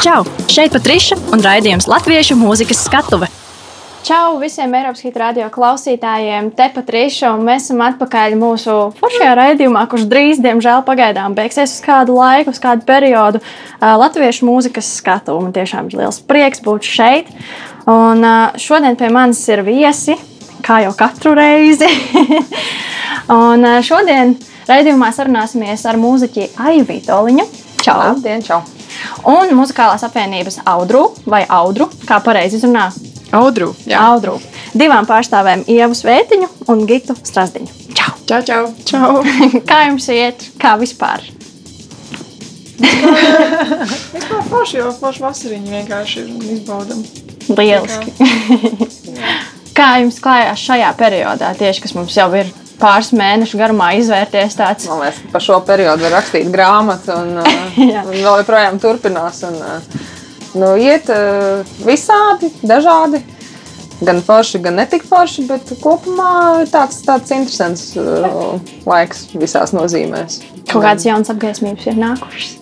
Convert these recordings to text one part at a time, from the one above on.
Čau! Šeit Patriša un raidījums Latviešu mūzikas skatuve. Čau visiem Eiropas Hit radio klausītājiem, te Patriša, un mēs esam atpakaļ mūsu foršajā raidījumā, kurš drīz, diemžēl, pagaidām beigsies uz kādu laiku, uz kādu periodu. Latviešu mūzikas skatu. Man tiešām ir liels prieks būt šeit. Un šodien pie manis ir viesi, kā jau katru reizi. un šodien raidījumā sarunāsimies ar mūziķi Aivītu Oliņu. Čau! Labdien, čau! Un muzikālās apvienības Audru vai Audru, kā pareizi izrunā. Audru, jā. Audru. Divām pārstāvēm Ievu Svētiņu un Gitu Strasdiņu. Čau! Čau, čau! čau. kā jums iet? Kā vispār? vispār forši, jo forši vasariņi vienkārši izbaudam. Lieliski. kā jums klājās šajā periodā, tieši kas mums jau ir pāris mēnešu garumā izvērties tāds. Man liekas, ka par šo periodu var rakstīt grāmatu, un, un vēl joprojām turpinās. Un, nu, iet visādi, dažādi. Gan forši, gan netik forši, bet kopumā tāds, tāds interesants laiks visās nozīmēs. Kaut kādas jaunas apgaismības ir nākušas.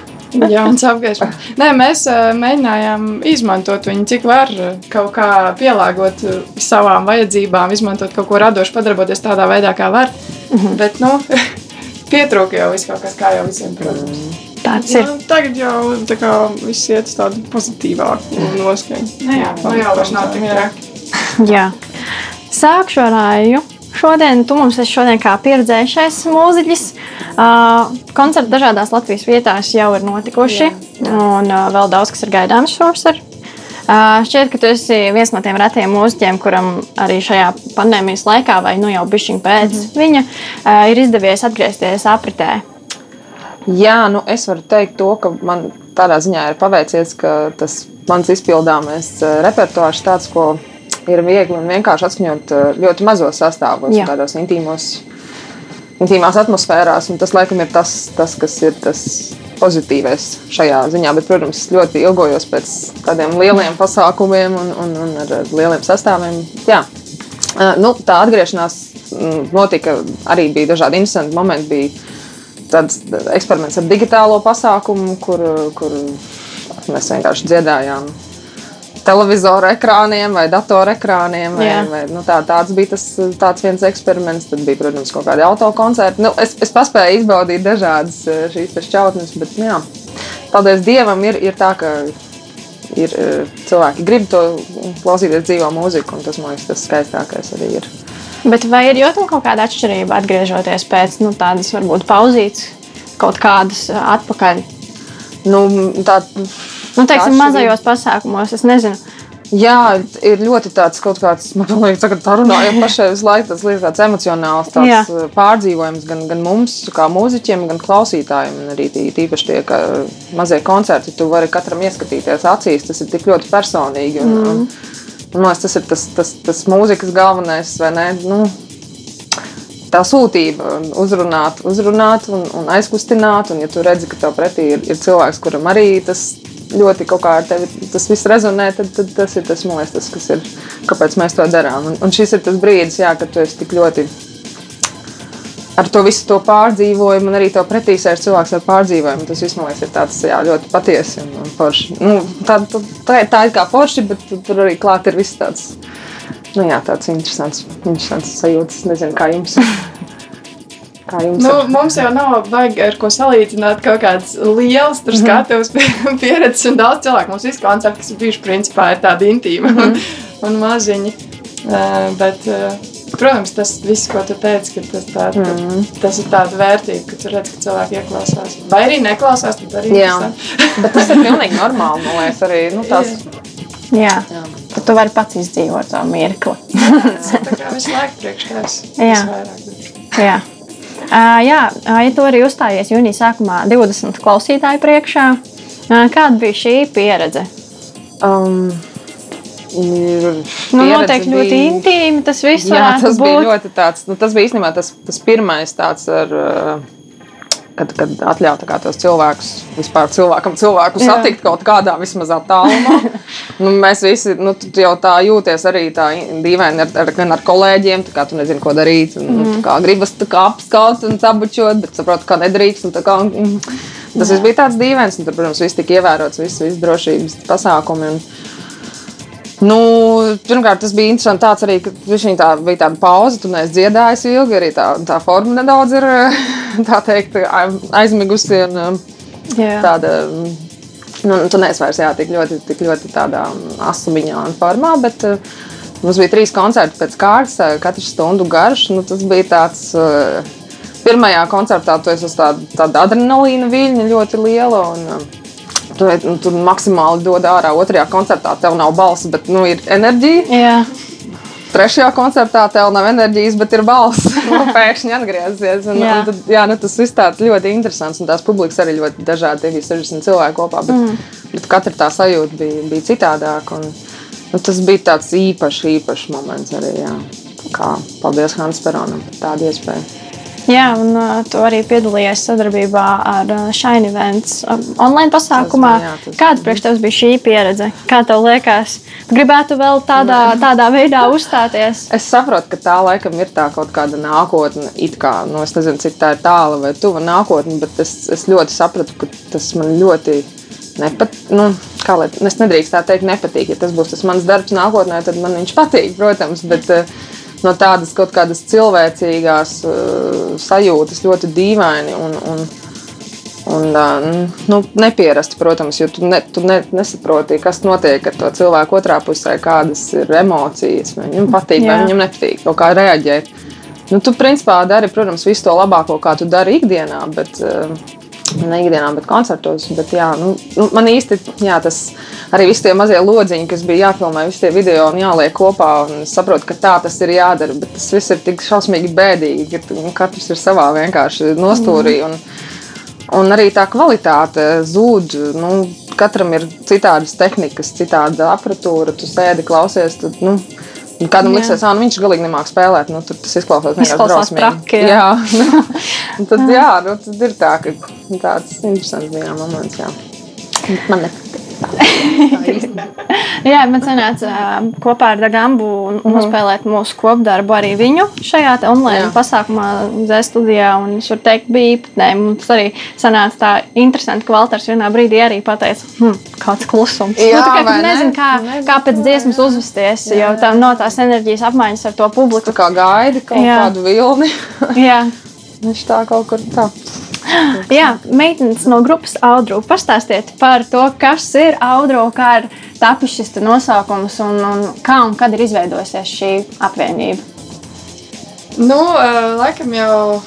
Jauns apgaismojums. Nē, mēs mēģinājām izmantot viņu, cik var kaut kā pielāgot savām vajadzībām, izmantot kaut ko radošu, padarboties tādā veidā, kā var. Mm -hmm. Bet, nu, pietrūka jau viss kaut kas, kā jau visiem, protams. Tāds ir. Nu, tagad jau tā kā viss iet uz tādu pozitīvāku noskaņu. Jā, nu jau vairs nav tik traki. Jā. Sākšu ar Aju. Šodien tu mums esi šodien kā pieredzējušais mūziķis. Uh, koncerti dažādās Latvijas vietās jau ir notikuši, jā, jā. un uh, vēl daudz kas ir gaidāms šovasar. Uh, šķiet, ka tu esi viens no tiem retiem mūziķiem, kuram arī šajā pandēmijas laikā, vai nu jau bišķiņ pēc mm -hmm. viņa, uh, ir izdevies atgriezties apritē. Jā, nu es varu teikt to, ka man tādā ziņā ir paveicies, ka tas mans izpildāmais repertuārs tāds, ko ir viegli un vienkārši atskaņot eh, ļoti mazos sastāvos, tādos intīmos, intīmās atmosfērās. Tas, laikam, ir tas, tas, kas ir tas pozitīvais šajā ziņā. Bet, protams, ļoti ilgojos pēc tādiem lieliem pasākumiem un, un, un ar lieliem sastāviem. Jā. Eh, nu, tā atgriešanās mm, notika arī bija dažādi interesanti momenti. Bija tāds eksperiments ar digitālo pasākumu, kur, kur mēs vienkārši dziedājām televizoru ekrāniem vai datoru ekrāniem. Vai, vai, nu, tā, tāds bija tas tāds viens eksperiments. Tad bija, protams, kaut kādi autokoncerti. Nu, es, es paspēju izbaudīt dažādas eh, šīs šķautnes, bet jā, paldies Dievam, ir, ir tā, ka ir, eh, cilvēki grib to klausīties dzīvo mūziku, un tas man liekas tas skaistākais arī ir. Bet vai ir jūtama kaut kāda atšķirība atgriežoties pēc nu, tādas varbūt pauzītes, kaut kādas eh, atpakaļ? Nu, tā, Nu, teiksim, mazajos pasākumos, es nezinu. Jā, ir ļoti tāds kaut kāds, man liekas, ka tā runājot pašai visu laiku, tas liekas tāds emocionāls tāds Jā. Uh, pārdzīvojums gan, gan mums, kā mūziķiem, gan klausītājiem. Un arī tīpaši tie mazie koncerti, tu vari katram ieskatīties acīs, tas ir tik ļoti personīgi. Un, mm. un, un, un, tas ir tas, tas, tas mūzikas galvenais, vai ne? Nu, tā sūtība, uzrunāt, uzrunāt un, un aizkustināt. Un, ja tu redzi, ka tev pretī ir, ir cilvēks, kuram arī tas ļoti kaut kā ar tevi tas viss rezonē, tad, tad tas ir tas, liekas, tas, kas ir, kāpēc mēs to darām. Un, un šis ir tas brīdis, jā, kad tu esi tik ļoti ar to visu to pārdzīvojumu, un arī to pretīsēs cilvēks ar pārdzīvojumu. Tas viss, man liekas, ir tāds jā, ļoti patiesi un, un forši. Nu, tā, tā, tā ir kā forši, bet tur arī klāt ir viss tāds. Nu, jā, tāds interesants, interesants sajūtas. Nezinu, kā jums. Kā jums nu, ir? Mums jau nav baigi ar ko salīdzināt kaut kādas lielas mm -hmm. skatuves pieredzes un daudz cilvēku. Mums visi koncerti, kas ir bijuši principā, ir tādi intīmi mm -hmm. un, mhm. un maziņi. Uh, bet, uh, protams, tas viss, ko tu teici, ka tas, tā, mm -hmm. tas ir tāds vērtīgi, ka tu redz, ka cilvēki ieklausās. Vai arī neklausās, tad arī Jā, bet tas ir pilnīgi normāli, man liekas, arī nu, tās. Jā. Jā. Tad tu vari pats izdzīvot to mirkli. Jā, tā kā visu laiku priekš tevis. Jā. Jā. Uh, jā, ja tu arī uzstājies jūnijas sākumā 20 klausītāju priekšā, uh, kāda bija šī pieredze? Um, Nu, noteikti bija... ļoti intīmi tas viss. Jā, tas būt. bija ļoti tāds, nu, tas bija īstenībā tas, tas pirmais tāds ar. Uh, kad, kad atļauj tos cilvēkus, vispār cilvēkam, cilvēku Jā. satikt kaut kādā vismaz attālumā. nu, mēs visi nu, jau tā jūties arī tā dīvaini ar, ar, gan ar kolēģiem, kā tu nezini, ko darīt. Un, mm. kā gribas kā apskaut un sabučot, bet saproti, kā nedrīkst. Kā, mm, Tas viss bija tāds dīvains, un tur, protams, viss tika ievērots, visas vis drošības pasākumi. Un, Nu, pirmkārt, tas bija interesanti. Tāds arī, ka tā bija tāda pauze, tu neesi dziedājis ilgi. Arī tā, tā forma nedaudz ir teikt, aizmigusi. Un, Jā. tāda, nu, tu neesi vairs jā, tik, ļoti, tik ļoti tādā asumiņā un formā. Bet, uh, Mums bija trīs koncerti pēc kārtas, katrs stundu garš. Nu, tas bija tāds. Pirmajā koncertā tu esi tāda, tāda adrenalīna viļņa ļoti liela. Un, Tu, nu, tu maksimāli dod ārā. Otrajā koncertā tev nav balss, bet nu, ir enerģija. Jā. Trešajā koncertā tev nav enerģijas, bet ir balss. Pēkšņi atgriezies. Un, Jā. un tad, jā, nu, tas viss tāds ļoti interesants. Un tās publikas arī ļoti dažādi. Tie bija 60 cilvēki kopā. Bet, mm. bet katra tā sajūta bija, bija citādāka. Un, nu, tas bija tāds īpašs, īpašs moments arī. Jā. Kā, paldies Hans Peronam par tādu iespēju. Jā, un uh, tu arī piedalījies sadarbībā ar uh, Shine Events um, online pasākumā. Tas, jā, tas- Kāda priekš tev bija šī pieredze? Kā tev liekas? Tu gribētu vēl tādā, tādā veidā uzstāties? Es saprotu, ka tā laikam ir tā kaut kāda nākotne. it Kā, nu, es nezinu, cik tā ir tāla vai tuva nākotne, bet es, es ļoti sapratu, ka tas man ļoti nepatīk. Nu, kā lai es nedrīkstu tā teikt, nepatīk. Ja tas būs tas mans darbs nākotnē, tad man viņš patīk, protams. Bet, eh, No tādas kaut kādas cilvēcīgās uh, sajūtas ļoti dīvaini un, un, un uh, nu, nepierasti, protams, jo tu, ne, tu ne, nesaproti, kas notiek ar to cilvēku otrā pusē, kādas ir emocijas. Vai viņam patīk, vai Jā. viņam nepatīk, kā reaģēt. Nu, tu principā dari, protams, visu to labāko, kā tu dari ikdienā, bet uh, ne ikdienā, bet koncertos. Bet, jā, nu, nu, man īsti jā, tas arī visi tie mazie lodziņi, kas bija jāfilmē, visi tie video un jāliek kopā. un Es saprotu, ka tā tas ir jādara, bet tas viss ir tik šausmīgi bēdīgi, ka nu, katrs ir savā vienkārši nostūrī. Un, Un arī tā kvalitāte zūd. Nu, katram ir citādas tehnikas, citāda apatūra. Tu sēdi, klausies. Tu, nu, un kādam Jā. liksies, ka viņš galīgi nemāks spēlēt. Nu, tad tas izklausās vienkārši drausmīgi. jā. jā. nu, tad, jā, nu, tad ir tā, ka tāds interesants bija moments. Jā. Man nepatīk. Jā, man sanāca uh, kopā ar Dagambu Mhm. nospēlēt mūsu kopdarbu arī viņu šajā online Jā. pasākumā, Z studijā. Un es varu teikt, bija īpatnēji. Mums arī sanāca tā interesanti, ka Valters vienā brīdī arī pateica, hm, kāds klusums. Jā, nu, tā kā vai tu ne? nezini, kā, Nezinu, kā pēc dziesmas uzvesties, jo tā no tās enerģijas apmaiņas ar to publiku. Tā kā gaidi kaut Jā. kādu vilni. Jā. Viņš tā kaut kur tā. Jā, meitenes no grupas Audru. Pastāstiet par to, kas ir Audru, kā ir tapis šis nosaukums un, un kā un kad ir izveidojusies šī apvienība. Nu, laikam jau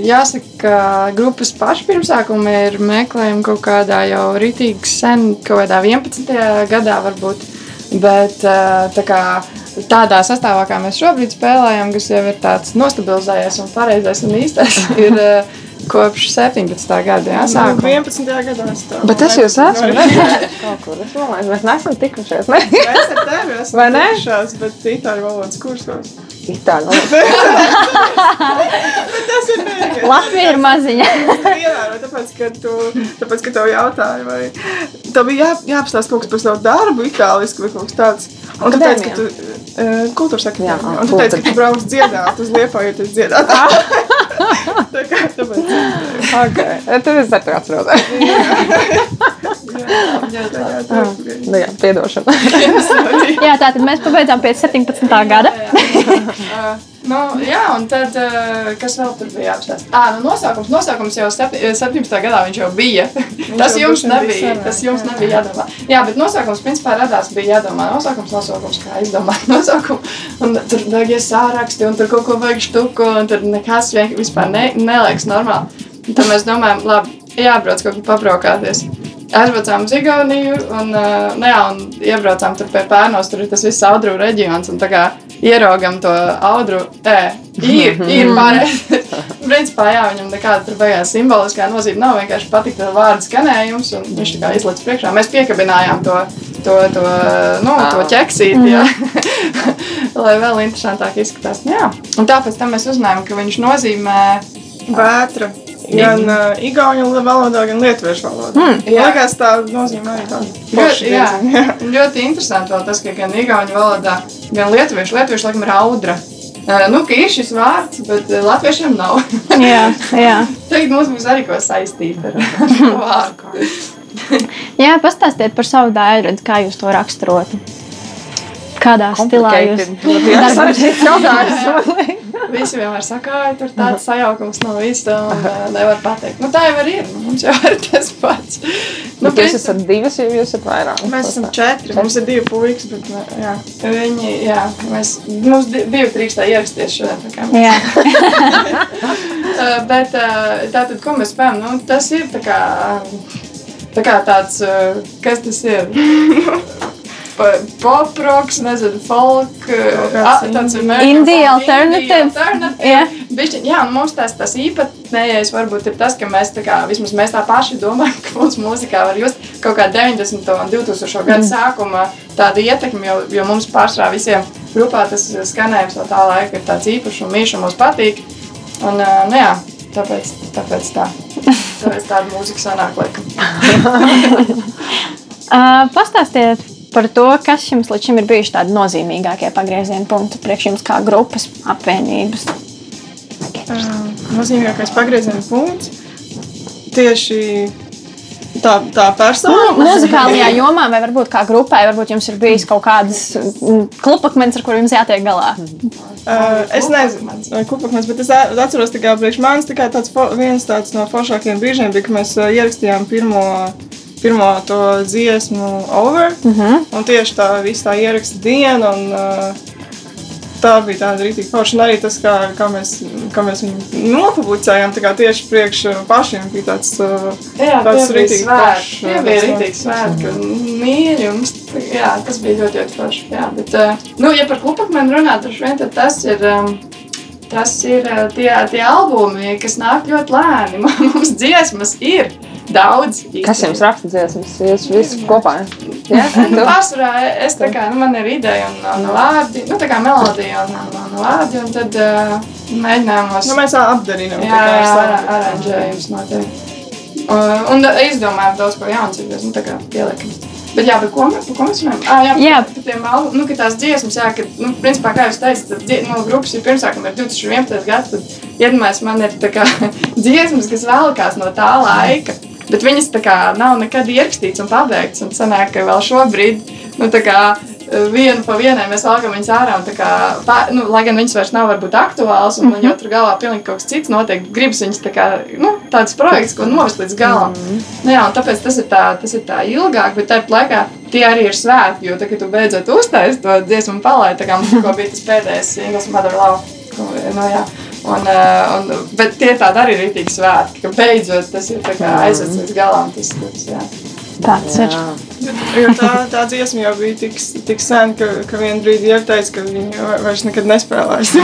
jāsaka, ka grupas pašpirmsākumi ir meklējumi kaut kādā jau rītīgi sen, kaut kādā 11. gadā varbūt. Bet tā kā tādā sastāvā, kā mēs šobrīd spēlējam, kas jau ir tāds nostabilizējies un pareizais un īstais, ir kopš 17. gada Sākumā jāsākuma. 11. gadā es tā Bet es jūs esmu redzējis. Es domāju, mēs neesam tikušies. Ne? Mēs ar tevi ne? tikušās, bet itāļu valodas kursos. Itāļu. Tas ir vienīgais. Latvija ir maziņa. Ievēroju, tāpēc, ka tu, tāpēc, ka tev jautāja, vai tev bija jā, jāapstāsta kaut kas par savu darbu itāliski vai kaut kas tāds. Un tu teici, ka tu uh, kultūras Jā, akadēmijā. Un tu teici, ka tu brauc dziedāt uz liepājoties dziedāt. Tā kā tāpēc. Okay. Tad es arī atceros. Jā, tā, jā, tā. Jā, piedošana. Jā, tā tad mēs pabeidzām pēc 17. gada. Nu, jā, un tad, uh, kas vēl tur bija jāapstāsta? Ah, nu, nosaukums, nosaukums jau septi- 17. gadā viņš jau bija. tas jau jums nebija, senāk, tas jums jā. nebija jādomā. Jā, bet nosaukums principā radās bija jādomā. Nosaukums, nosaukums, kā izdomāt nosaukumu. Un tur vajag iesāraksti, un tur kaut ko vajag štuku, un tur nekas vienkārši vispār ne, neliekas normāli. Un tad mēs domājam, labi, jābrauc kaut kur pabraukāties. Aizbraucām uz Igauniju un, uh, nu jā, un iebraucām tur pie Pērnos. Tur ir tas viss audru reģions. Un tā kā ieraugam to audru, ē, ir, ir pareizi. Principā, jā, viņam nekāda tur beigās simboliskā nozīme nav. Vienkārši patika tā vārdu skanējums, un viņš tā kā izlaiž priekšā. Mēs piekabinājām to, to, to, nu, to ķeksīti, jā. lai vēl interesantāk izskatās. Nu Jā. Un tāpēc tam mēs uzzinājām, ka viņš nozīmē Vētra. Gan uh, igauņu valodā, gan lietuviešu valodā. Mm, jā. Liekas, tā nozīmē arī tādu Ļoti, jā, jā. ļoti interesanti vēl tas, ka gan igauņu valodā, gan lietuviešu, lietuviešu laikam ir audra. Uh, nu, ka ir šis vārds, bet latviešiem nav. Jā, jā. Tagad mums būs arī ko saistīt ar vārdu. jā pastāstiet par savu daļradu, kā jūs to raksturotu. Kādā stilā jūs jautājums. Visi vienmēr saka, ka tur tāds sajaukums no visa un uh, nevar pateikt. Nu, tā jau ir. Nu, mums jau ir tas pats. Nu, Nu, jūs esat divas, jau jūs esat vairāk. Mēs esam četri. Mums ir divi puikas, bet ne- jā. Viņi, jā, mēs, mums di- divi trīkstā ieraksties šodien. tā Jā, Uh, bet uh, tātad, ko mēs spējam, nu, tas ir tā kā, tā kā tāds, uh, kas tas ir? Poproks, nezinu, folk, a- tāds folk, alternative. indie alternative. Jā. Bišķi, jā, un mums tas, tas īpatnējais varbūt ir tas, ka mēs tā kā, vismaz mēs tā paši domājam, ka mūsu mūzikā var just kaut kā 90. un 2000. gadu sākuma tāda ietekme, jo, jo mums pārsvarā visiem grupā tas skanējums no tā laika ir tāds īpašs un mīļš un mums patīk. Un, ā, nu jā, tāpēc, tāpēc tā. Tāpēc tāda mūzika sanāk laikam. Uh, pastāstiet par to, kas jums līdz šim ir bijuši tādi nozīmīgākie pagrieziena punkti priekš jums kā grupas apvienības. Nozīmīgākais pagrieziena punkts tieši tā, tā persona. Nu, muzikālajā jomā, vai varbūt kā grupai, varbūt jums ir bijis kaut kādas mm, klupakmens, ar kuriem jums jātiek galā. Uh, es nezinu, vai kupakmens, bet es atceros, ka priekš manis tikai tāds viens tāds no foršākajiem brīžiem bija, kad mēs ierakstījām pirmo, pirmo to dziesmu over. Uh -huh. Un tieši tā visa tā ieraksta diena. Un, uh, Tā bija tāda rītīga forša. Arī tas, kā, kā, mēs, kā mēs viņu nopublicējām, tā kā tieši priekš uh, pašiem bija tāds uh, Jā, Tāds ritīgi svētki. Tie jā, bija tas rītīgi svētki un st- Jā, tas bija ļoti, ļoti forši. Jā, bet, ā, nu, ja par klupakmeni runā, droši vien tad tas ir. um, Tas ir tie, tie albumi, kas nāk ļoti lēni. Mums dziesmas ir daudz. Kas jums raksta dziesmas? Jūs visi kopā? Jā, Nu, Pārsvarā es tā kā, nu, man ir ideja un, un vārdi, nu, tā kā melodija un, un, un vārdi, un tad uh, mēģinājumos. Nu, mēs tā apdarinām. Jā, jā, ar- aranžējums noteikti. Uh, un izdomājām daudz ko cik mēs nu, tā kā pieliekam. Bet jā, bet ko, mēs- par ko mēs runājam? Ah, jā, Jā. par tiem albumiem, nu, ka tās dziesmas, jā, ka, nu, principā, kā jūs teicat, tad dzie- nu, grupas ir pirmsākuma ir 2011. gads, tad iedomājas man ir tā kā dziesmas, kas vēlkās no tā laika. Bet viņas tā kā nav nekad ierakstītas un pabeigtas. Un sanāk, ka vēl šobrīd, nu, tā kā eh, vienu pa vienai mēs valkam viņas ārā. Kā, pā, nu, lai gan viņas vairs nav varbūt aktuāls, un mm -hmm. jau tur galvā pilnīgi kaut kas cits notiek, gribas viņas tā kā, nu, tāds projekts, ko novest līdz galam. Mm -hmm. nu, jā, tāpēc tas ir tā, tas ir tā ilgāk, bet tāpat laikā tie arī ir svētki, jo tagad tu beidzot uztaisīt to dziesmu un palaid, tā kā mums bija tas pēdējais singls Mother Love. Nu, jā. Un, uh, un, bet tie tādi arī ir rītīgi svētki, ka beidzot tas ir tā kā aizvests līdz galam. Tas, tas, jā. Tāds ir. Jo tā, tā dziesma jau bija tik, tik sen, ka, ka vienā brīdī jau teica, ka viņi va- vairs nekad nespēlēs.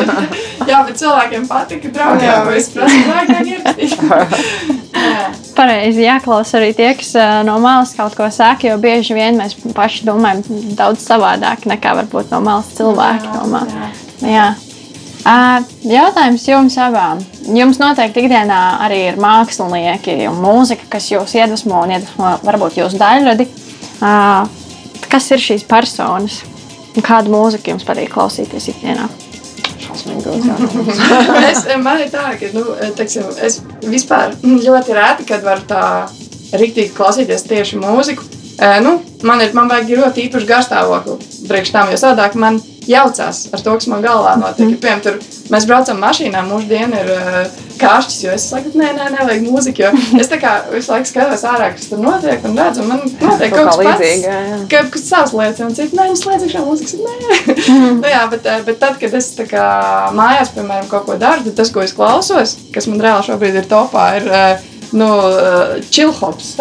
jā, bet cilvēkiem patika, draugiem Jā, jau viss prasa, vajag ierakstīt. Jā. Pareizi jāklausa arī tie, kas ā, no malas kaut ko saka, jo bieži vien mēs paši domājam daudz savādāk nekā varbūt no malas cilvēki domā. Jā. Ā, Jautājums jums abām. Jums noteikti ikdienā arī ir mākslinieki un mūzika, kas jūs iedvesmo un iedvesmo varbūt jūsu daļradi. Ā, Kas ir šīs personas? Un kādu mūziku jums patīk klausīties ikdienā? Es, man ir tā, ka nu, teiksim, es vispār ļoti reti, kad varu tā rīktīgi klausīties tieši mūziku. E, nu, man ir man vajag ļoti īpašu garstāvokli priekš tam, jo savādāk man jaucās ar to, kas man galvā notiek. Ja, piemēram, tur mēs braucam mašīnā, mūsu diena ir uh, kāršķis, jo es saku, nē, nē, nevajag mūziku. Jo es tā kā visu laiku skatos ārā, kas tur notiek, un redzu, man notiek Kaut kaut, kas pats. līdzīgi, jā, jā. Ka, kas savs lietas, un citi, nē, viņš slēdz iekšā mūzikas, nē. nu, jā, bet, eh, bet tad, kad es tā kā mājās, piemēram, kaut ko daru, tad tas, ko es klausos, kas man reāli šobrīd ir topā, ir eh, nu, chillhops.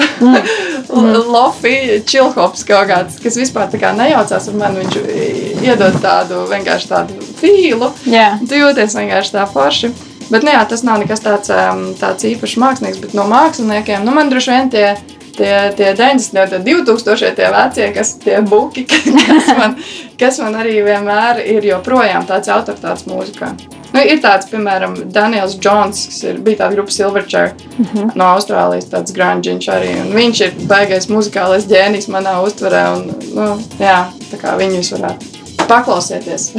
Lofi chillhops kaut kāds, kas vispār tā kā nejaucās ar mani. Viņš iedod tādu vienkārši tādu fīlu. Jā. Tu jūties vienkārši tā forši. Bet nu, jā, tas nav nekas tāds, um, tāds īpašs mākslinieks, bet no māksliniekiem nu, man droši vien tie. Tie, tie 90, tie 2000, tie vecie, kas tie buki, kas man, kas man arī vienmēr ir joprojām tāds autoritāts mūzikā. Nu, ir tāds, piemēram, Daniels Jones, kas ir, bija tāda grupa Silverchair mm -hmm. no Austrālijas, tāds grunģiņš arī. Viņš ir baigais muzikālais ģēnijs manā uztverē. Un, nu, jā, tā kā viņu jūs varētu paklausieties.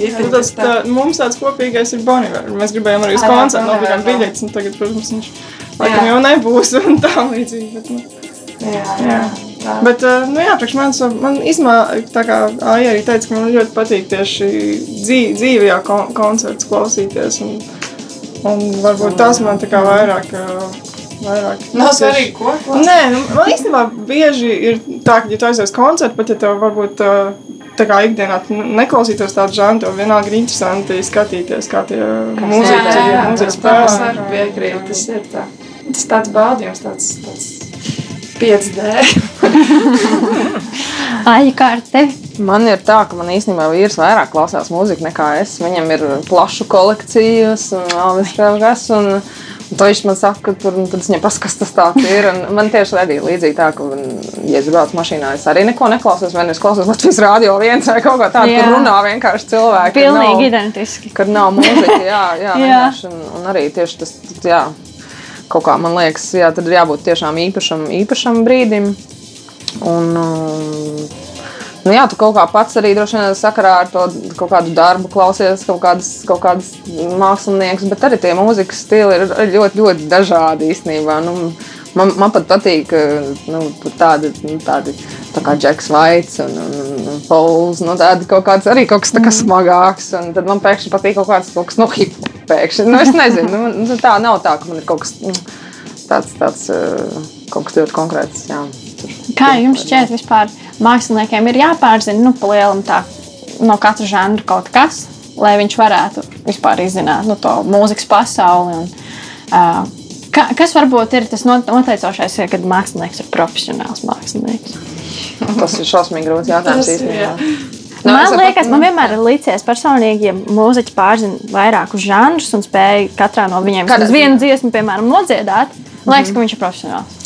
Nu, Tas, tā. tā, mums tāds kopīgais ir Boniver. Mēs gribējām arī uz koncertu, jā. biļetes, un tagad, protams, viņš laikam jau nebūs un tā līdzīgi. Bet, nu. Jā, jā. jā. Bet, uh, nu jā, priekš manis, man īstenībā, tā kā Aija arī teica, ka man ļoti patīk tieši dzīv, dzīvajā kon koncerts klausīties. Un, un varbūt tas man tā kā vairāk. uh, vairāk Nav svarīgi, ko klausīt. Nē, nu, man īstenībā bieži ir tā, ka, ja tu aizies koncertu, pat ja tev varbūt tā kā ikdienā neklausītos tādu žanru, tev vienalga ir interesanti skatīties, kā tie mūziķi, jā, jā, mūziķi tas spēlē. tas var piekrīt, tas ir tā. Tas tāds baudījums, tāds, tāds 5D. Aija, kā ar tevi? Man ir tā, ka man īstenībā vīrs vairāk klausās mūziku nekā es. Viņam ir plaša kolekcijas un vēl kas. Un to viņš man saka, ka tur, es viņam pasaku, kas tas ir. Un man tieši arī līdzīgi tā, ka, ja es braucu mašīnā, es arī neko neklausos. Vai nu es klausos Latvijas rādio viens vai kaut ko tādu, kur runā vienkārši cilvēki. Pilnīgi nav- identiski. Kad nav mūzika, jā, jā, Jā. Un, un arī tieši tas, jā, kaut kā man liekas, jā, tad ir jābūt tiešām īpašam, īpašam brīdim. Un, um, nu jā, tu kaut kā pats arī droši vien sakarā ar to kaut kādu darbu klausies, kaut kādas, kaut kādas māksliniekus, bet arī tie mūzikas stili ir ļoti, ļoti dažādi īstenībā. Nu, man, man pat patīk uh, nu, tādi, nu, tādi tā kā Džeks Vaits un, un, un Pols, nu, tādi kaut kāds arī kaut kas tā kā smagāks. Un tad man pēkšņi patīk kaut kāds, kaut kas no hip pēkšņi. Nu, es nezinu, nu, nu, tā nav tā, ka man ir kaut kas mm, tāds, tāds uh, kaut kas ļoti konkrēts. Jā. Kā jums šķiet, vispār māksliniekiem ir jāpārzina nu, pa lielam tā, no katra žanra kaut kas, lai viņš varētu vispār izzināt nu, to mūzikas pasauli? Un, uh, ka, kas varbūt ir tas not- noteicošais, ja, kad mākslinieks ir profesionāls mākslinieks? Tas ir šausmīgi grūts jautājums ir, īstenībā. jā. Nu, man liekas, man vienmēr ir līdzies personīgi, ja mūziķi pārzina vairākus žanrus un spēj katrā no viņiem vismaz vienu dziesmu, piemēram, nodziedāt. Man liekas, ka viņš ir profesionāls.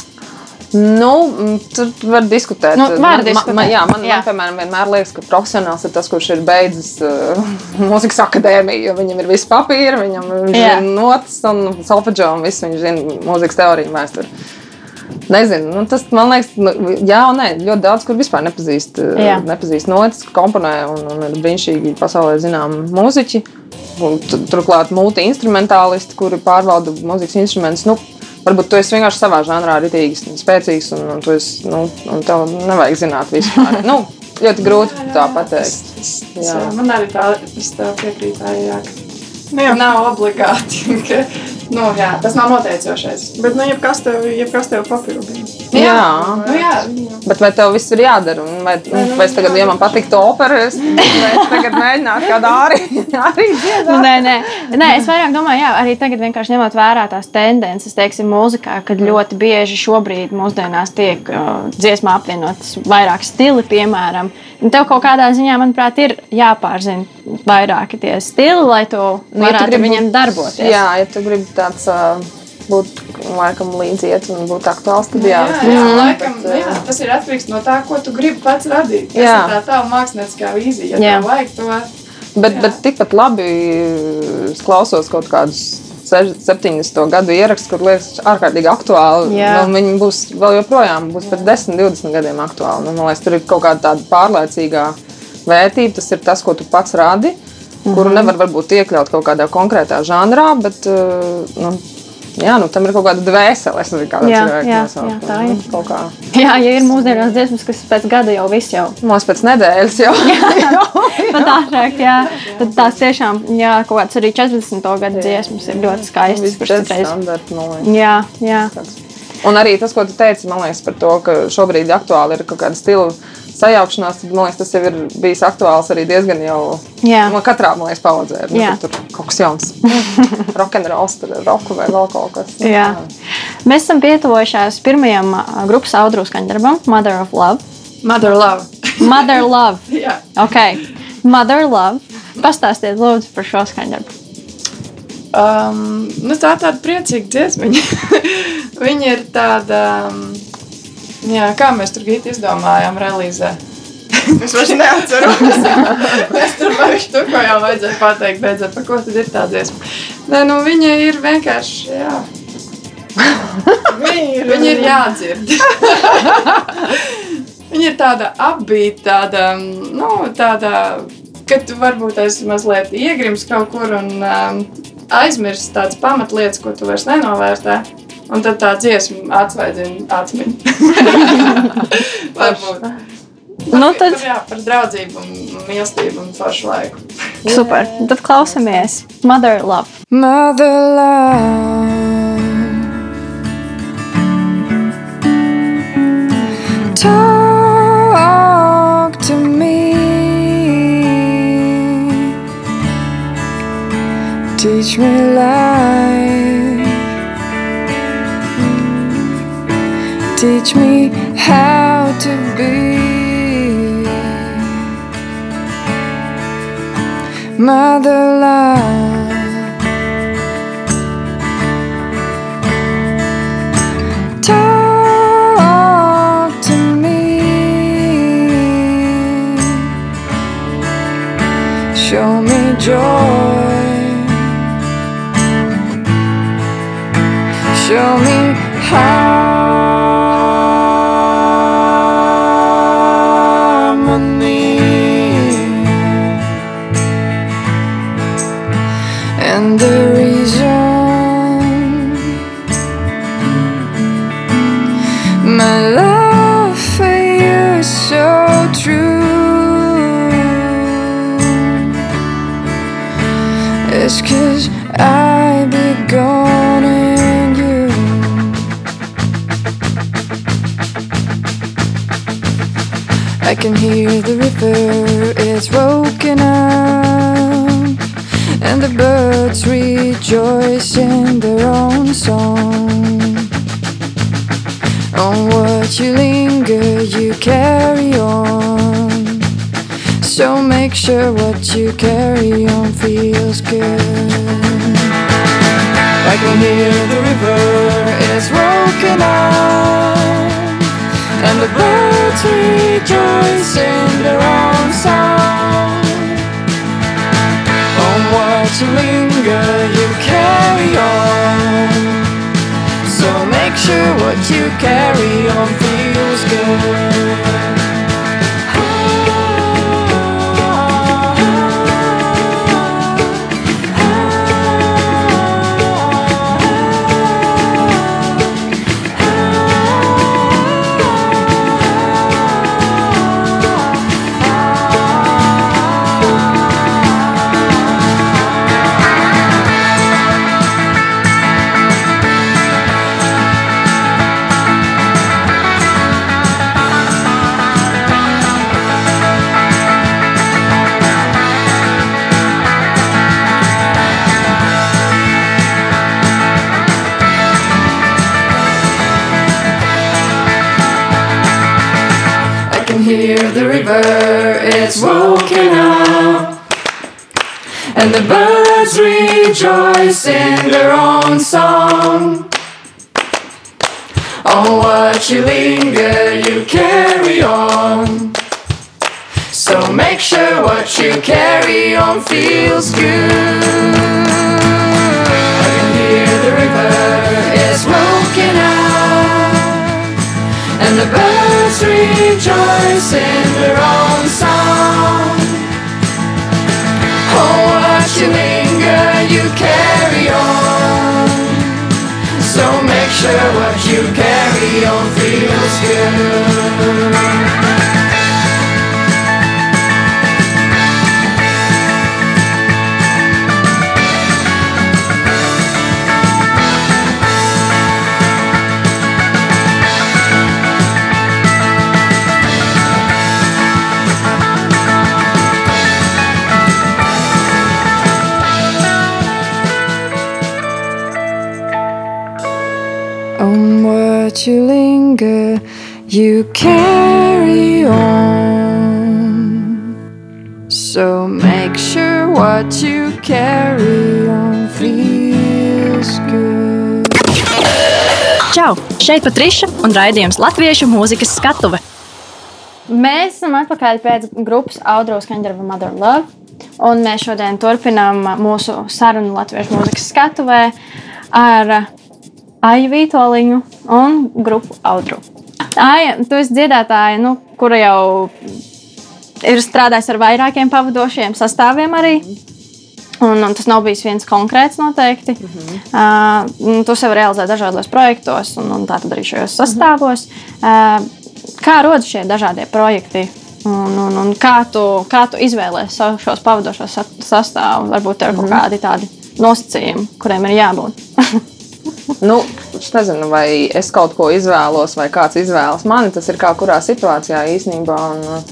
Nu, mm, tur var diskutēt. Nu, var man, diskutēt, Man, jā, man, jā. man, piemēram, vienmēr liekas, ka profesionāls ir tas, kurš ir beidzis uh, mūzikas akadēmiju. Viņam ir viss papīra, viņam ir notis un solfeģo un viss. Viņš zina mūzikas teoriju vēsturi. Nezinu, nu, tas man liekas, nu, jā, un nē, ļoti daudz, kur vispār nepazīst, uh, Jā. nepazīst notis, komponē un, un ir brīnišķīgi pasaulē zināmi mūziķi. Un tu- Turklāt multi-instrumentālisti, kuri pārvalda mūzikas instrumentus. Nu, Varbūt tu esi vienkārši savā žanrā rītīgs, un spēcīgs, un, un, esi, nu, un tev nevajag zināt vispār. nu, ļoti grūti tā pateikt. Tas, tas, Jā. jā. Man arī tā, es jā, Nu, jā. nav obligāti, ka nu, jā, tas nav noteicošais. Bet, nu, jebkas tev, jebkas tev papildina. Jā. Nu, jā. Bet vai tev viss ir jādara? Un Vai, nu, vai es tagad, ja man patiktu opera, es, vai es tagad mēģinātu kādu arī, arī Nu, dziedāt? nē, nē. nē, es vairāk domāju, jā, arī tagad vienkārši ņemot vērā tās tendences, teiksim, mūzikā, kad ļoti bieži šobrīd mūsdienās tiek uh, dziesmā apvienotas vairāk stili, piemēram. Un tev kaut kādā ziņā, manuprāt, ir jāpārzina vairāki tie stili, lai tu Nu, ja tu varētu gribi viņiem darboties. Jā, ja tu gribi tāds uh, būt laikam līdziet un būt aktuāls, tad jā. Jā, jā, laikam, nu jā, tas ir atkarīgs no tā, ko tu gribi pats radīt. Tas Jā. ir tā tava mākslinieckā vīzija. Jā. Ja tev vajag to, Bet, bet tikpat labi klausos kaut kādus 70. gadu ierakstus, kur liekas, ārkārtīgi aktuāli. Jā. Nu, viņi būs vēl joprojām, būs pēc 10, 20 gadiem aktuāli. Nu, man liekas, tur ir kaut kāda tāda pārliecīga vērtība. Tas ir tas, ko tu pats radi, kuru Mhm. nevar varbūt iekļaut kaut kādā konkrētā žanrā, bet uh, nu, jā, nu, tam ir kaut kāda dvēsele. Es nezinu, kāda Jā, jā, nosaukt. jā, tā Nu, ir. Kaut kā. Jā, ja ir mūsdienās dziesmas, kas pēc gada jau viss jau Mums pēc nedēļas jau pat ātrāk, jā, tad tās tiešām, jā, kaut kāds arī 40. gada dziesmas ir ļoti skaistas. kuras ir liekas. Jā, jā. Un arī tas, ko tu teici, man liekas, par to, ka šobrīd aktuāli ir kaut kāda stila sajaukšanās, tad man liekas, tas jau ir bijis aktuāls arī diezgan jau Jā. no katrā, man liekas, paudzē. Nu, Jā. ka Tur kaut kas jauns. Rock'n'rolls, tur ir roku vai vēl kaut kas. Jā. Mēs esam pietuvojušies pirmajam grupas audru skaņdarbam, Mother of Love. mother love. Mother Love. jā. Okay. Mother Love. Pastāstiet, lūdzu, par šo skaņdarbu. Um, nu, tā ir tāda priecīga dziesma. Viņa ir tāda, um, jā, kā mēs tur gīti izdomājām, relīzē. Es vairs neatceros. Mēs tur vairs tur ko jau vajadzēja pateikt, beidzot, par ko tad ir tā dziesma. Nē, nu viņa ir vienkārši, jā. Ir, viņa ir jādzird. Viņa ir tāda apbīta, tāda, nu, tāda, ka tu varbūt esi mazliet iegrims kaut kur un um, aizmirsti tādas pamatlietas, ko tu vairs nenovērtē. Un tad tā dziesma atsvaidzina atmiņu. Varbūt. Nu, tad Par, jā, par draudzību, mīlestību un foršu laiku. super. Tad klausamies Mother Love. Mother love, talk to me. Teach me life. Teach me how to be. Mother love. Talk to me. Show me joy. Show me it's broken up, and the birds rejoice in their own song. On what you linger, you carry on. So make sure what you carry on feels good. I can hear the river is broken up, and the birds rejoice in their own song. On what you linger, you carry on. So make sure what you carry on feels good. River, it's woken up. And the birds rejoice in their own song. On what you linger, you carry on. So make sure what you carry on feels good. I can hear the river, it's woken. And the birds rejoice in their own song. Oh, what you linger, you carry on. So make sure what you carry on feels good. You carry on. So make sure what you carry on feels good. Čau! Šeit Patriša un raidījums Latviešu mūzikas skatuve. Mēs esam atpakaļ pēc grupas Audros Kanģerva Mother Love. Un mēs šodien turpinām mūsu sarunu Latviešu mūzikas skatuvē ar Aiju Vītoliņu un grupu Audru. Aija, tu esi dziedātāja nu, kura jau ir strādājusi ar vairākiem pavadošiem sastāviem arī. Un, un tas nav bijis viens konkrēts noteikti. Mm -hmm. uh, tu sev realizē dažādos projektos, un, un tā tad arī šajos sastāvos. Mm -hmm. uh, kā rodas šie dažādie projekti? Un, un, un kā, tu, kā tu izvēlējies šos pavadošos sastāvus? Varbūt ir kaut mhm. kādi tādi nosacījumi, kuriem ir jābūt. nu, es nezinu, vai es kaut ko izvēlos, vai kāds izvēlas mani. Tas ir kā kurā situācijā īstenībā. Un,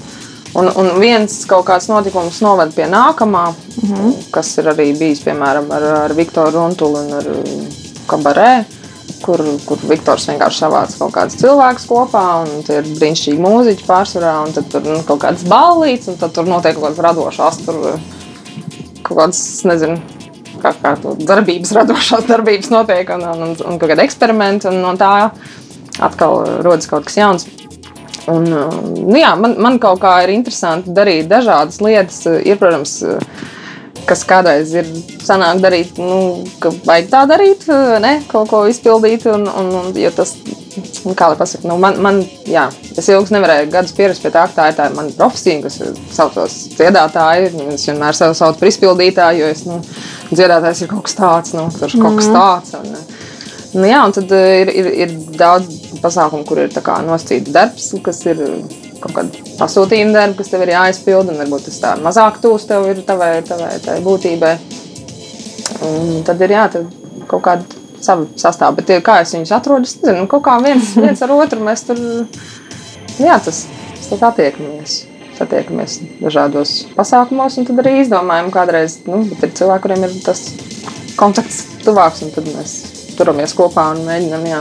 Un, un viens kaut kāds notikums noved pie nākamā, mm -hmm. kas ir arī bijis piemēram ar, ar Viktoru Runtulu un ar Kabarē. Kur, kur Viktors vienkārši savāca kaut kādus cilvēkus kopā, un tie ir brīnišķīgi mūziķi pārsvarā, un tad tur nu, kaut kādas ballītes, un tad tur notiek kaut kāds radošs, tur kaut kāds, nezinu, kā, kā darbības, radošās darbības notiek, un, un, un, un kāda eksperimenta, un no tā atkal rodas kaut kas jauns. Un, nu jā, man, man kaut kā ir interesanti darīt dažādas lietas. Ir, protams, kas kādreiz ir sanāk darīt, nu, ka vajag tā darīt, ne, kaut ko izpildīt. Un, un, un, jo tas, kā lai pasaka, nu, man, man, jā, es ilgi nevarēju gadus pierast pie tā, ka tā ir tā mana profesija, kas saucos dziedātāji. Es vienmēr sevi saucu par izpildītāju, jo es, nu, dziedātājs ir kaut kas tāds, nu, kurš kaut kas mhm. tāds. Un, Nu, jā, un tad ir, ir, ir daudz pasākumu, kur ir nosacīts darbs, kas ir kaut kāda pasūtījuma darba, kas tev ir jāizpild, un varbūt tas tā mazāk tūs tev ir tavai, tavai, tavai būtībai. Un tad ir jā, tad kaut kāda sava sastāvā. Bet kā es viņus atrodu, es nezinu, kaut kā viens, viens ar otru mēs tur, jā, tas, tas attiekamies. Satiekamies dažādos pasākumos, un tad arī izdomājam, kādreiz, nu, ir cilvēki, kuriem ir tas kontakts tuvāks, un tad mēs turamies kopā un mēģinām jā,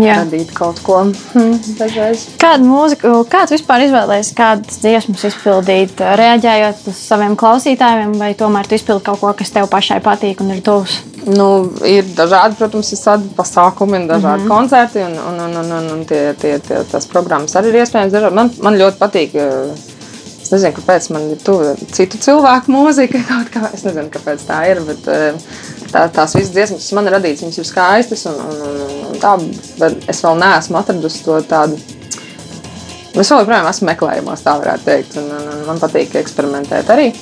jā. radīt kaut ko hm, dažreiz. Kādu mūziku, kāds vispār izvēlējies, kādas dziesmas izpildīt, reaģējot uz saviem klausītājiem, vai tomēr tu izpildi kaut ko, kas tev pašai patīk un ir tuvs? Nu, ir dažādi, protams, ir pasākumi un dažādi mm -hmm. koncerti, un, un, un, un, un, un tie, tie, tie, tās programmas arī ir iespējams. Dažādi. Man, man ļoti patīk. Es nezinu, kāpēc man ir tuva citu cilvēku mūzika. Kā, es nezinu, kāpēc tā ir. Bet, tā, tās visas dziesmas, kas man ir radītas, viņas ir skaistas. Un, un, un, un tā, bet es vēl neesmu atradusi to tādu. Es joprojām esmu meklējumos, tā varētu teikt. Un, un, un man patīk eksperimentēt arī.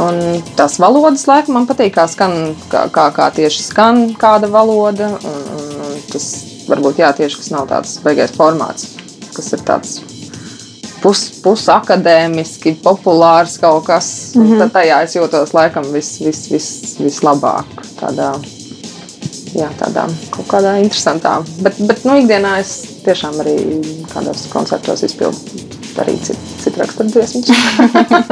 Un tās valodas, laikam, man patīk, kā, skan, kā, kā, kā tieši skan kāda valoda. Un, un, un tas varbūt jā, tieši tas nav tāds beigais formāts, kas ir tāds pusakadēmiski, pus populārs kaut kas. Mm -hmm. Tad tajā es jūtos laikam vis, vis, vis, vislabāk. Tādā, jā, tādā kaut kādā interesantā. Bet, bet nu, ikdienā es tiešām arī kādos koncertos izpildu arī citu, citu raksturu dziesmas.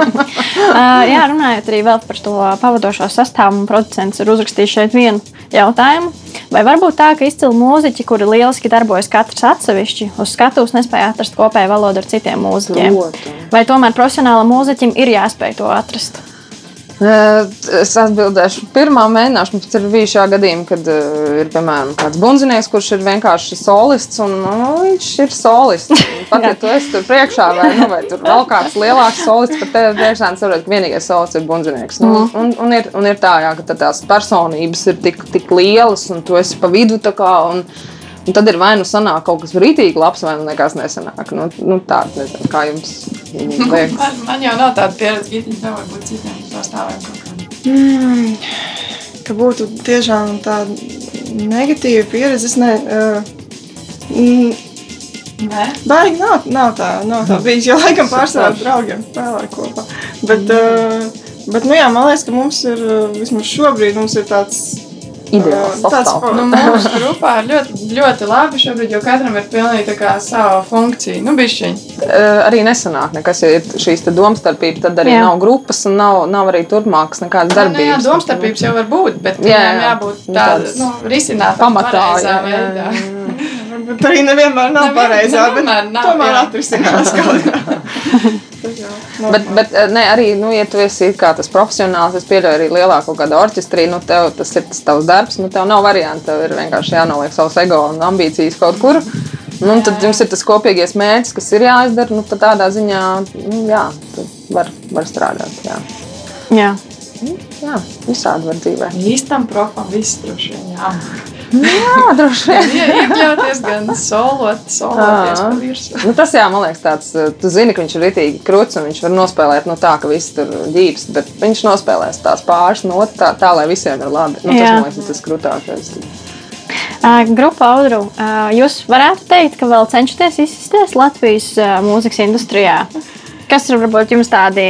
jā, runājot arī par to pavadošo sastāvu, producents ir uzrakstījis šeit vienu jautājumu. Vai varbūt tā, ka izcili mūziķi, kuri lieliski darbojas katrs atsevišķi, uz skatuves nespēja atrast kopēju valodu ar citiem mūziķiem? Vai tomēr profesionālam mūziķim ir jāspēj to atrast? Es atbildēšu, pirmā mēneša mums ir bijušā gadījuma, kad uh, ir piemēram kāds bunzinieks, kurš ir vienkārši solists. Un, nu, viņš ir solists. Pat ja tu esi tur priekšā, vai, nu, vai tur vēl kāds lielāks solists, pat tev priekšā saprot, ka vienīgais solists ir bunzinieks. Nu, mm. un, un, ir, un ir tā, jā, ka tās personības ir tik, tik lielas, un tu esi pa vidu. Kā, un, Un tad ir vai nu sanāk kaut kas rītīgi labs, vai nu nekas nesanāk. Nu, nu tā, nezinu, kā jums liekas. man, man jau nav tāda pieredze, ka viņi nevar būt citiem sastāviem kaut kā. Mm, ka būtu tiešām tāda negatīva pieredze. Es ne, uh, mm, baigi nav, nav tā, nav tā bijis. Jo laikam pārsvarā draugiem spēlē kopā. Bet, uh, bet nu jā, man liekas, ka mums ir vismaz šobrīd mums ir tāds ideāls sastāvs. Nu, mūsu grupā ir ļoti, ļoti labi šobrīd, jo katram ir pilnīgi sava funkcija. Nu, bišķiņ. arī nesanāk nekas, ja ir šīs domstarpības, tad arī jā. nav grupas un nav, nav arī turpmākas nekādas darbības. Jā, jā, domstarpības jau var būt, bet jā, jā. jābūt tādām nu, risinātām pamatā. Jā, jā, jā. Arī nevienmēr nav pareizā, bet nav, tomēr atrisinās kaut kā. bet, bet ne, arī, nu, ja tu esi tas profesionāls, es pieļauju arī lielāko kādu orķestrī, nu, tev tas ir tas tavs darbs, nu, tev nav variantu, tev ir vienkārši jānoliek savs ego un ambīcijas kaut kur. Nu, tad jums ir tas kopīgais mērķis, kas ir jāizdara. Nu, tādā ziņā, nu, jā, var, var strādāt. Jā. Jā. jā, visādi var dzīvē. Īstam profam viss droši vien. Jā. Jā, droši vien. Ja iekļauties, gan solot, soloties pa virsmu. Nu, tas, jā, man liekas, tāds, uh, tu zini, ka viņš ir rītīgi krūts un viņš var nospēlēt no tā, ka viss tur ģības, bet viņš nospēlēs tās pāris notas tā, tā, lai visiem ir labi. Nu, tas, Jā. man liekas, tas krūtākais. Uh, Grupa Audru, uh, jūs varētu teikt, ka vēl cenšaties izsisties Latvijas uh, mūzikas industrijā. Kas ir varbūt jums tādi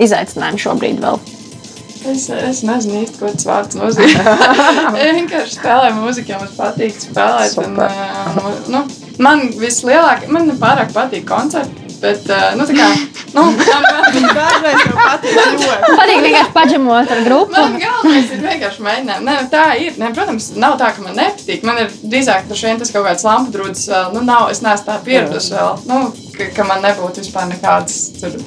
izaicinājumi šobrīd vēl? Es, es nezinu īsti, ko tas vārds nozīmē. es vienkārši spēlēju mūziku, jo man patīk spēlēt. Un, uh, nu, man vislielākais, man nepārāk patīk koncerti. Bet, uh, nu, tā kā, nu, man, Dažreiz jau patīk ļoti. Patīk vienkārši paģemot ar grupu. man galvenais ir vienkārši mēģināt. Nē, tā ir. Ne, protams, nav tā, ka man nepatīk. Man ir drīzāk droši vien tas kaut kāds lampu drūdzes vēl. Nu, nav, es neesmu tā pieradusi vēl. Nu, ka, ka man nebūtu vispār nekādas tur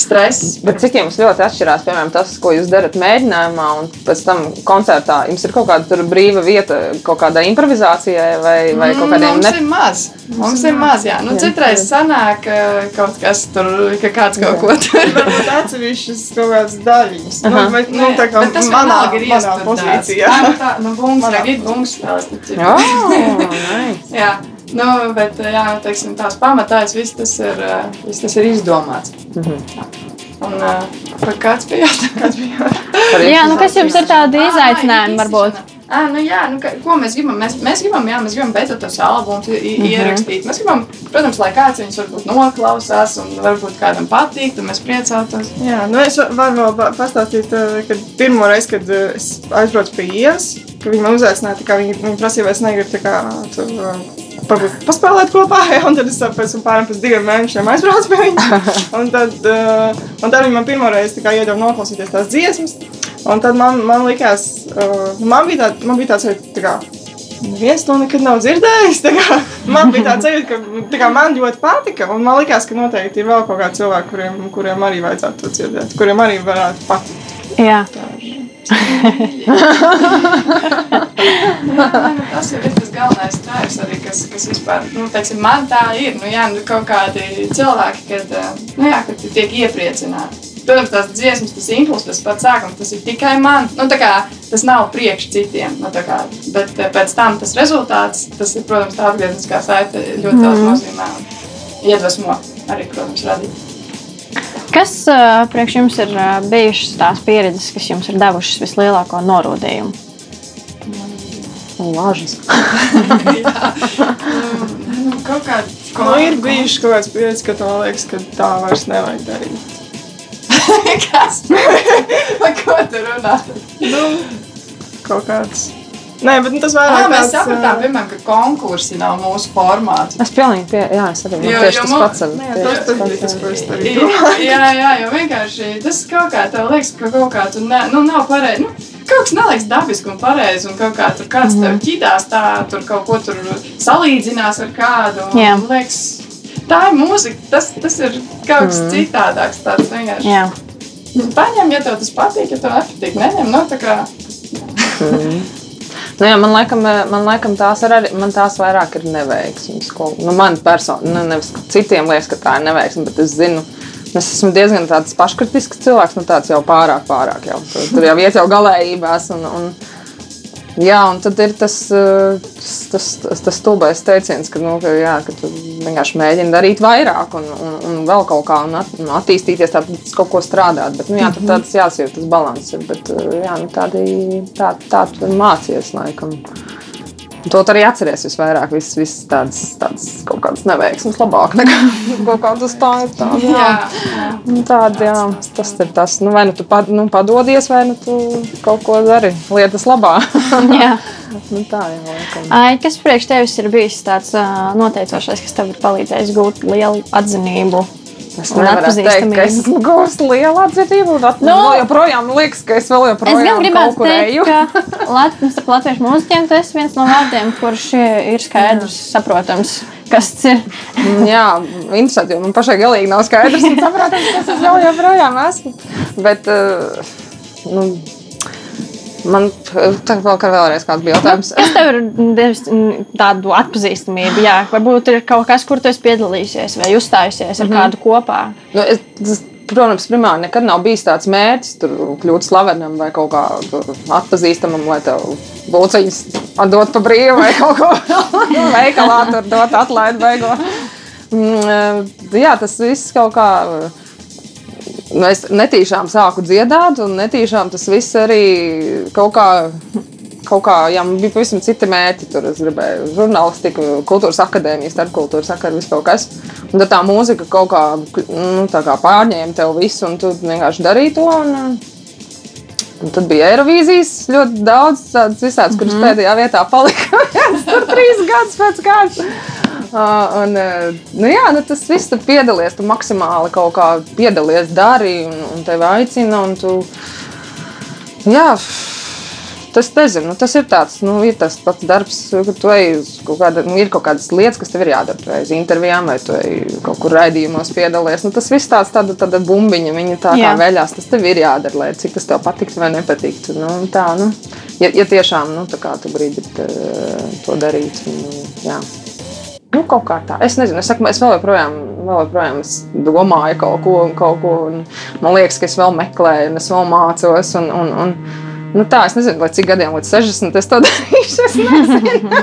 stress. Bet cik jums ļoti atšķirās, piemēram, tas, ko jūs darat mēģinājumā, un pēc tam koncertā? Jums ir kaut kāda tur brīva vieta kaut kādai improvizācijai vai, vai kaut kādiem Mums ne... ir maz. Mums ir maz, jā. Nu, Jā. citreiz sanāk uh, kaut kas tur, ka kāds kaut ko tur. Varbūt atsevišķas kaut kādas daļiņas. Nu, bet, nu, tā kā Bet tas manā, ir manā pozīcijā. Tā, nu, tā, nu, bungs, Manā tagad bungs Oh, nice. Jā, nu, bet, jā, teiksim, tās pamatās, viss tas ir, uh, viss tas ir izdomāts. Un, uh, kāds bija jautājums? Par Jā, nu kas jums ir tādi Ā, izaicinājumi varbūt? À, nu jā, nu, ka, ko mēs gribam? Mēs, mēs gribam, jā, mēs gribam beidzot tos albumus i- i- ierakstīt. Mēs gribam, protams, lai kāds viņus varbūt noklausās un varbūt kādam patīk, tad mēs priecātos. Jā, nu es varu vēl pa- pastāstīt, eh, kad pirmo reizi, kad eh, es aizbraucu pie ielas, ka viņi man uzaicināja, tā kā viņi, viņi prasīja, vai es negribu tā kā eh, varbūt paspēlēt kopā, ja, un tad es pēc pāriem pēc diviem mēnešiem aizbraucu pie viņiem. Un tad, eh, un tad viņi man pirmo reizi tā iedeva noklausīties tās dziesmas, un tad man, man likās, eh, man bija tā, man bija tāds, tā kā, Viens to nekad nav dzirdējis. tā kā Man bija tāds sajūta, ka tā kā man ļoti patika. Un man liekas, ka noteikti ir vēl kaut kādi cilvēki, kuriem, kuriem arī vajadzētu to dzirdēt, kuriem arī varētu patikt. Jā, nu, tas ir tas galvenais tēvs arī, kas, kas vispār, nu, teiksim, man tā ir. Nu, jā, nu, kaut kādi cilvēki, kad, eh, nu, jā, kad tiek iepriecināti. Protams, tās dziesmas, tas impulss, tas pats sākums, tas ir tikai man. Nu, tā kā, tas nav priekš citiem. Nu, kā, bet eh, pēc tam tas rezultāts, tas ir, protams, tā atgriezniskā saite ļoti daudz Mhm. nozīmē un iedvesmo arī, protams, radīt. Kas uh, priekš jums ir uh, bijušas tās pieredzes, kas jums ir devušas vislielāko norūdījumu? Lāžas. Nu, kaut kā, Nu, ir bijuši kaut kāds pieredzi, ka tev liekas, ka tā vairs nevajag darīt. Kas? Par ko tu runā? Nu, kaut kāds. Nē, bet nu, tas Jā, vairāk mēs tāds, sapratām, piemēram, ka konkursi nav mūsu formāts. Es pilnīgi pie, jā, es arī Jo- tieši jo tas pats. ar- tieši tas, tas tas, ar- ko es arī Jā, domāju. jā, jā, jo vienkārši tas kaut kā tev liekas, ka kaut kā tu ne, nu, nav pareizi. Nu, kaut kas neliekas dabiski un pareizi, un kaut kā tur kāds tev ķidās, tā tur kaut ko tur salīdzinās ar kādu. un Jā. Liekas, tā ir mūzika, tas, tas ir kaut kas citādāks. Tāds vienkārši. Jā. Paņem, ja tev tas patīk, ja tev nepatīk, neņem. Nu, tā kā, Nu, jā, man laikam, man laikam tās ir arī, man tās vairāk ir neveiksmes. Ko, nu, man personīgi, nu, nevis citiem liekas, ka tā ir neveiksme, bet es zinu, es esmu diezgan paškritisks cilvēks, nu tāds jau pārāk, pārāk jau. Tur, tur jau iet jau galējībās. Un, un, jā, un tad ir tas, eh, tas, tas, tas, stulbais teiciens, ka, nu, ka, jā, ka tu vienkārši mēģini darīt vairāk un, un, un vēl kaut kā un at, un attīstīties, tad kaut ko strādāt. Bet, nu, jā, tur tāds jāsajūt, tas balans ir. Bet, eh, jā, nu, tādi, tā, tā tu mācies laikam. To arī atceries visvairāk. Viss vis tādas, tādas kaut kādas neveiksmes labāk nekā kaut kādas tādas. Tā, jā. jā. Nu, Tāda, jā, tas ir tas, nu, vai nu tu pad, nu, padodies, vai nu tu kaut ko dari lietas labā. Nu, tā jau. Ai, kas priekš tevis ir bijis tāds noteicošais, kas tev ir palīdzējis gūt lielu atzinību? Es nevaru teikt, ka es guvusi lielu atzītību. Nu, vēl joprojām liekas, ka es vēl Es joprojām gan gribētu teikt, ka Lat latviešu mūziķiem tas ir viens no vārdiem, kurš ir skaidrs, saprotams, kas tas ir. Mm, Jā, interesanti, jo man pašai galīgi nav skaidrs, saprotams, kas es vēl joprojām esmu. Bet, uh, nu, man tā vēl kā vēlreiz kāds bija jautājums. Kas tev ir devis mm, tādu atpazīstamību? Jā, varbūt ir kaut kas, kur tu esi piedalījusies vai uzstājusies ar kādu kopā. Nu, es, tas, protams, primāri nekad nav bijis tāds mērķis, tur kļūt slavenam vai kaut kā atpazīstamam, lai tev būciņas atdot pa brīvu vai kaut ko veikalā tur dot atlaidi beigo. Mm, jā, tas viss kaut kā. Nu, es netīšām sāku dziedāt, un netīšām tas viss arī kaut kā kaut kā, jā, bija pavisam citi mērķi. Tur es gribēju žurnālistiku, kultūras akadēmiju, starpkultūras sakaru, visu kaut kas. Un tad tā mūzika kaut kā, nu, kā pārņēma tev visu, un tu vienkārši darīji to. Un, Un tad bija Eirovīzijas ļoti daudz tādas visādas, kuras mm -hmm. pēdējā vietā palika. tur trīs gadus pēc kārtas. Uh, un, nu jā, nu tas viss tur piedalies. Tu maksimāli kaut kā piedalies, dari un, un tevi aicina. Un tu, jā, Tas, nezinu, nu, tas ir tāds, nu, ir tas pats darbs, ka tu ej uz kaut kāda, nu, kaut kādas lietas, kas tev ir jādara. Vai uz intervijām, vai tu kaut kur raidījumos piedalies. Nu, tas viss tāds, tāda, tāda bumbiņa, viņa tā Jā. kā veļās. Tas tev ir jādara, lai cik tas tev patiktu vai nepatiktu. Nu, tā, nu, ja, ja tiešām nu, tu brīdi to darīt. Nu, jā. Nu, kaut kā tā. Es nezinu, es, saku, es vēl joprojām, vēl joprojām domāju kaut ko, kaut ko man liekas, ka es vēl meklēju, un es vēl mācos. Un, un, un, Nu, tā, es nezinu, cik gadiem līdz 60 es to darīšu. Es nezinu,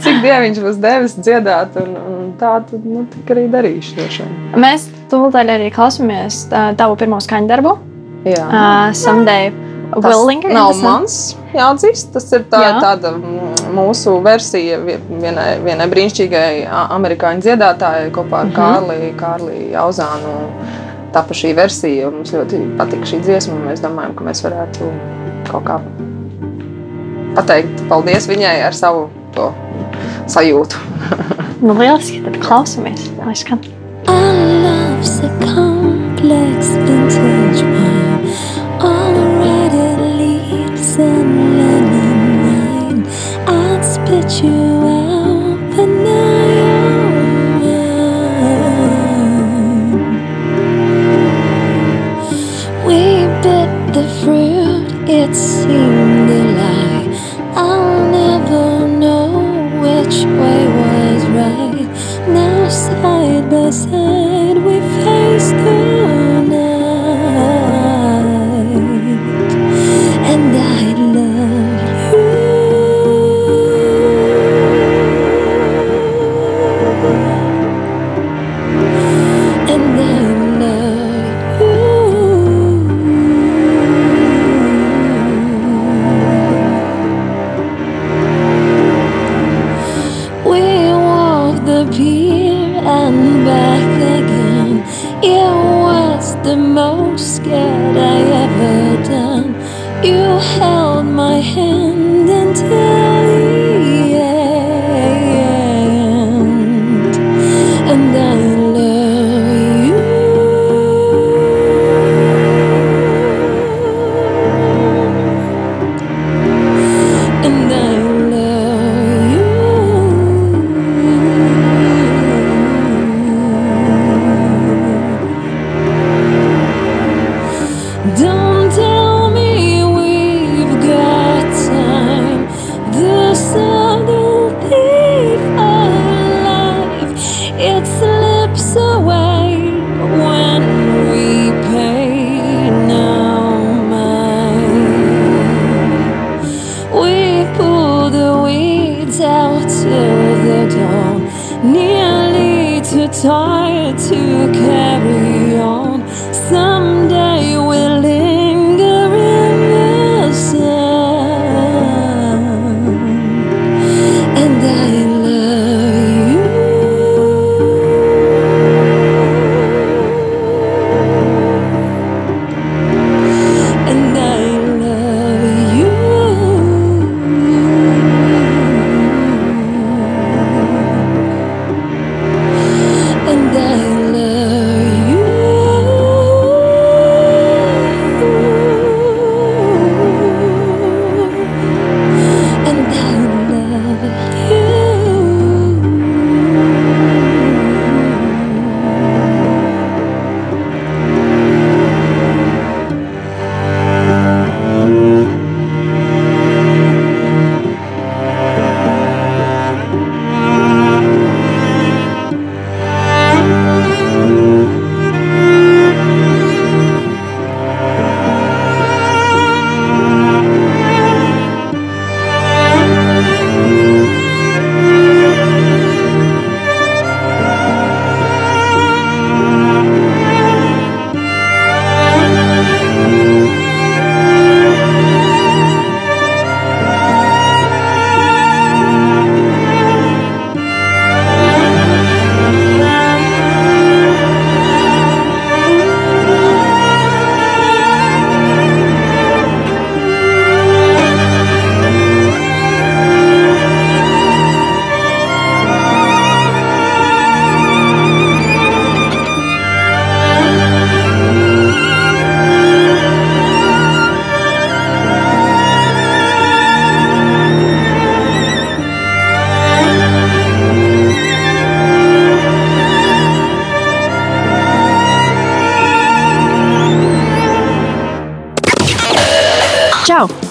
cik dieviņš būs devis dziedāt. Un, un tā tad nu, arī darīšu. Tiešām. Mēs tūlīt arī klausāmies tavu pirmo skaņu darbu. Jā, uh, Someday. Willinger, nav mans jāatzīst. Tas ir tā, Jā. tāda mūsu versija vienai, vienai brīnišķīgai amerikāņu dziedātājai kopā ar mm -hmm. Kārli Jauzānu. Tapa šī versija. Mums ļoti patika šī dziesma. Mēs domājam, ka mēs varētu kaut kā pateikt paldies viņai ar savu to sajūtu. nu, lieliski, tad klausamies. Lai skan. Our love's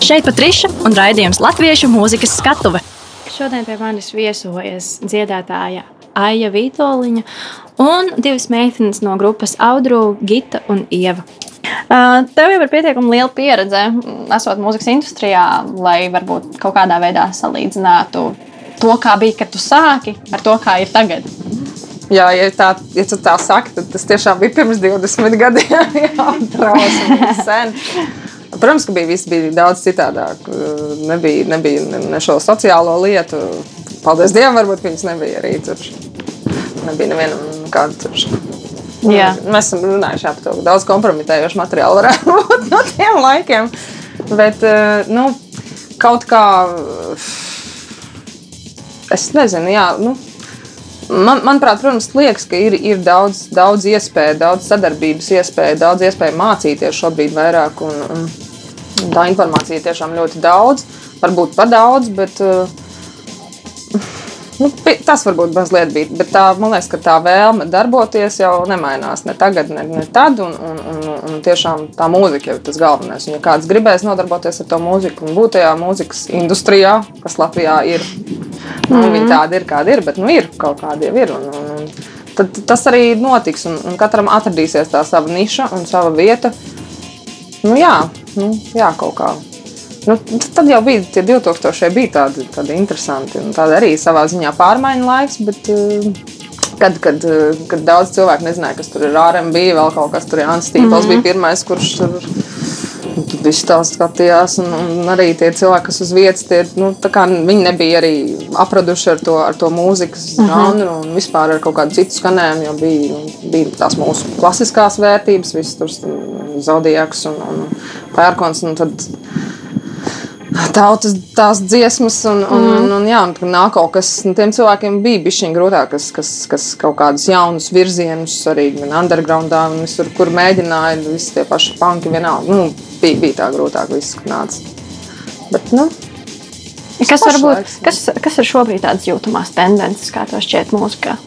Šeit Patriša un raidījums Latviešu mūzikas skatuve. Šodien pie manis viesojas dziedātāja Aija Vitoļiņa un divas meitenes no grupas Audru, Gita un Ieva. Tev jau ir pietiekami liela pieredze, esot mūzikas industrijā, lai varbūt kaut kādā veidā salīdzinātu to, kā bija, kad tu sāki, ar to, kā ir tagad. Jā, ja, tā, ja tu tā saki, tad tas tiešām bija pirms 20 gadiem. Jā, trausli, sen. Protams, ka bija, bija daudz citādāk. Nebija, nebija ne šo sociālo lietu. Paldies Dievam, varbūt viņas nebija arī tur. Nebija nevienam kāda tur. Jā. Mēs esam runājuši par to, ka daudz kompromitējošu materiālu varētu būt no tiem laikiem. Bet, eh, nu, kaut kā, es nezinu, jā, nu, Man, manuprāt, protams, liekas, ka ir, ir daudz, daudz iespēju, daudz sadarbības iespēju, daudz iespēju mācīties šobrīd vairāk. Un, un tā informācija tiešām ļoti daudz, varbūt par daudz, bet uh, nu, tas varbūt mazliet bija. Bet tā, man liekas, ka tā vēlme darboties jau nemainās ne tagad, ne, ne tad. Un, un, un, un tiešām tā mūzika ir tas galvenais. Un, ja kāds gribēs nodarboties ar to mūziku un būt tajā mūzikas industrijā, kas Latvijā ir Nu, mm. Viņi tādi ir, kādi ir, bet nu, ir kaut kādi jau ir. Un, un, un, tad tas arī notiks, un, un katram atradīsies tā sava niša un sava vieta. Nu, jā, nu, jā, kaut kā. Nu, tad jau bija tie 2000. bija tādi, tādi interesanti un tādi arī savā ziņā pārmaiņu laiks. Bet, Kad, kad, kad daudz cilvēku nezināja, kas tur ir RMB, vēl kaut kas tur ir Anstīpls, mm -hmm. bija pirmais, kurš tur Tad viss tā skatījās, un, un arī tie cilvēki, kas uz vietas, tie, nu, viņi nebija arī apraduši ar to, ar to mūzikas mhm. žanru uh -huh. un vispār ar kaut kādu citu skanējumu, jo bija, nu, bija tās mūsu klasiskās vērtības, visas tur zodijaks un, un pērkons. Un tad, tautas tās dziesmas, un, un, mm. un, un, jā, un nāk kaut kas, un tiem cilvēkiem bija bijis grūtāk, kas, kas, kas kaut kādus jaunus virzienus, arī undergroundā, un visur, kur mēģināja, visi tie paši panki vienalga. Nu, bija, bija tā grūtāk, viss nāca. Bet, nu, kas, varbūt, kas, kas ir šobrīd tādas jūtamās tendences, kā tas šķiet mūzikā?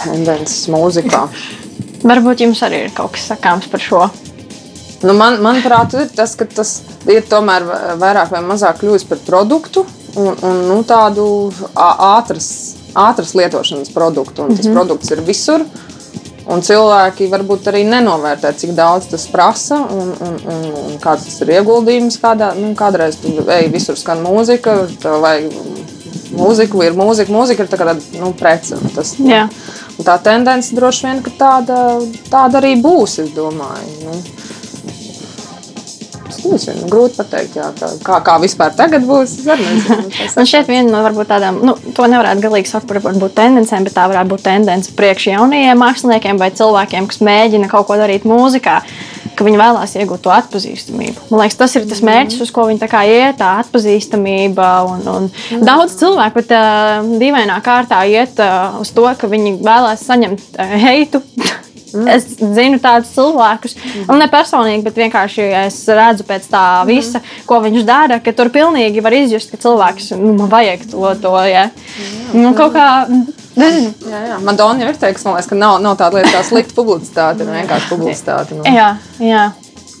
Tendences mūzikā. varbūt jums arī ir kaut kas sakāms par šo. Nu, man, manuprāt, ir tas, ka tas ir tomēr vairāk vai mazāk kļuvis par produktu un, un nu, tādu ātras, ātras lietošanas produktu. Un tas mm -hmm. produkts ir visur. Un cilvēki varbūt arī nenovērtē, cik daudz tas prasa un, un, un, un kāds tas ir ieguldījums. Kādā, nu, kādreiz tur ej, visur skan mūzika, vai mūzika ir mūzika. Mūzika ir tāda nu, prece. Tas, Jā. tā tendence droši vien tāda, tāda arī būs, es domāju. Nu. Nezinu, grūti pateikt, jā, tā, kā, kā vispār tagad būs. Man šeit viena no varbūt tādām, nu, to nevarētu galīgi saukt par varbūt tendencēm, bet tā varētu būt tendence priekš jaunajiem māksliniekiem vai cilvēkiem, kas mēģina kaut ko darīt mūzikā. Viņi vēlās iegūt to atpazīstamību. Man liekas, tas ir tas mērķis, uz ko viņi tā iet, tā atpazīstamība. Un, un mm. Daudz cilvēku pat uh, dīvainā kārtā iet uh, uz to, ka viņi vēlās saņemt uh, heitu. Es zinu tādus cilvēkus, mm. ne personīgi, bet vienkārši es redzu pēc tā mm. visa, mm. ko viņš dara, ka tur pilnīgi var izjust, ka cilvēks nu, man vajag to. to ja. mm. nu, kaut kā, nezinu. Jā, jā. Man Donija ir teiks, liekas, ka nav, nav tāda lieta kā slikta publicitāte, nu, vienkārši publicitāte. Nu. Jā, jā.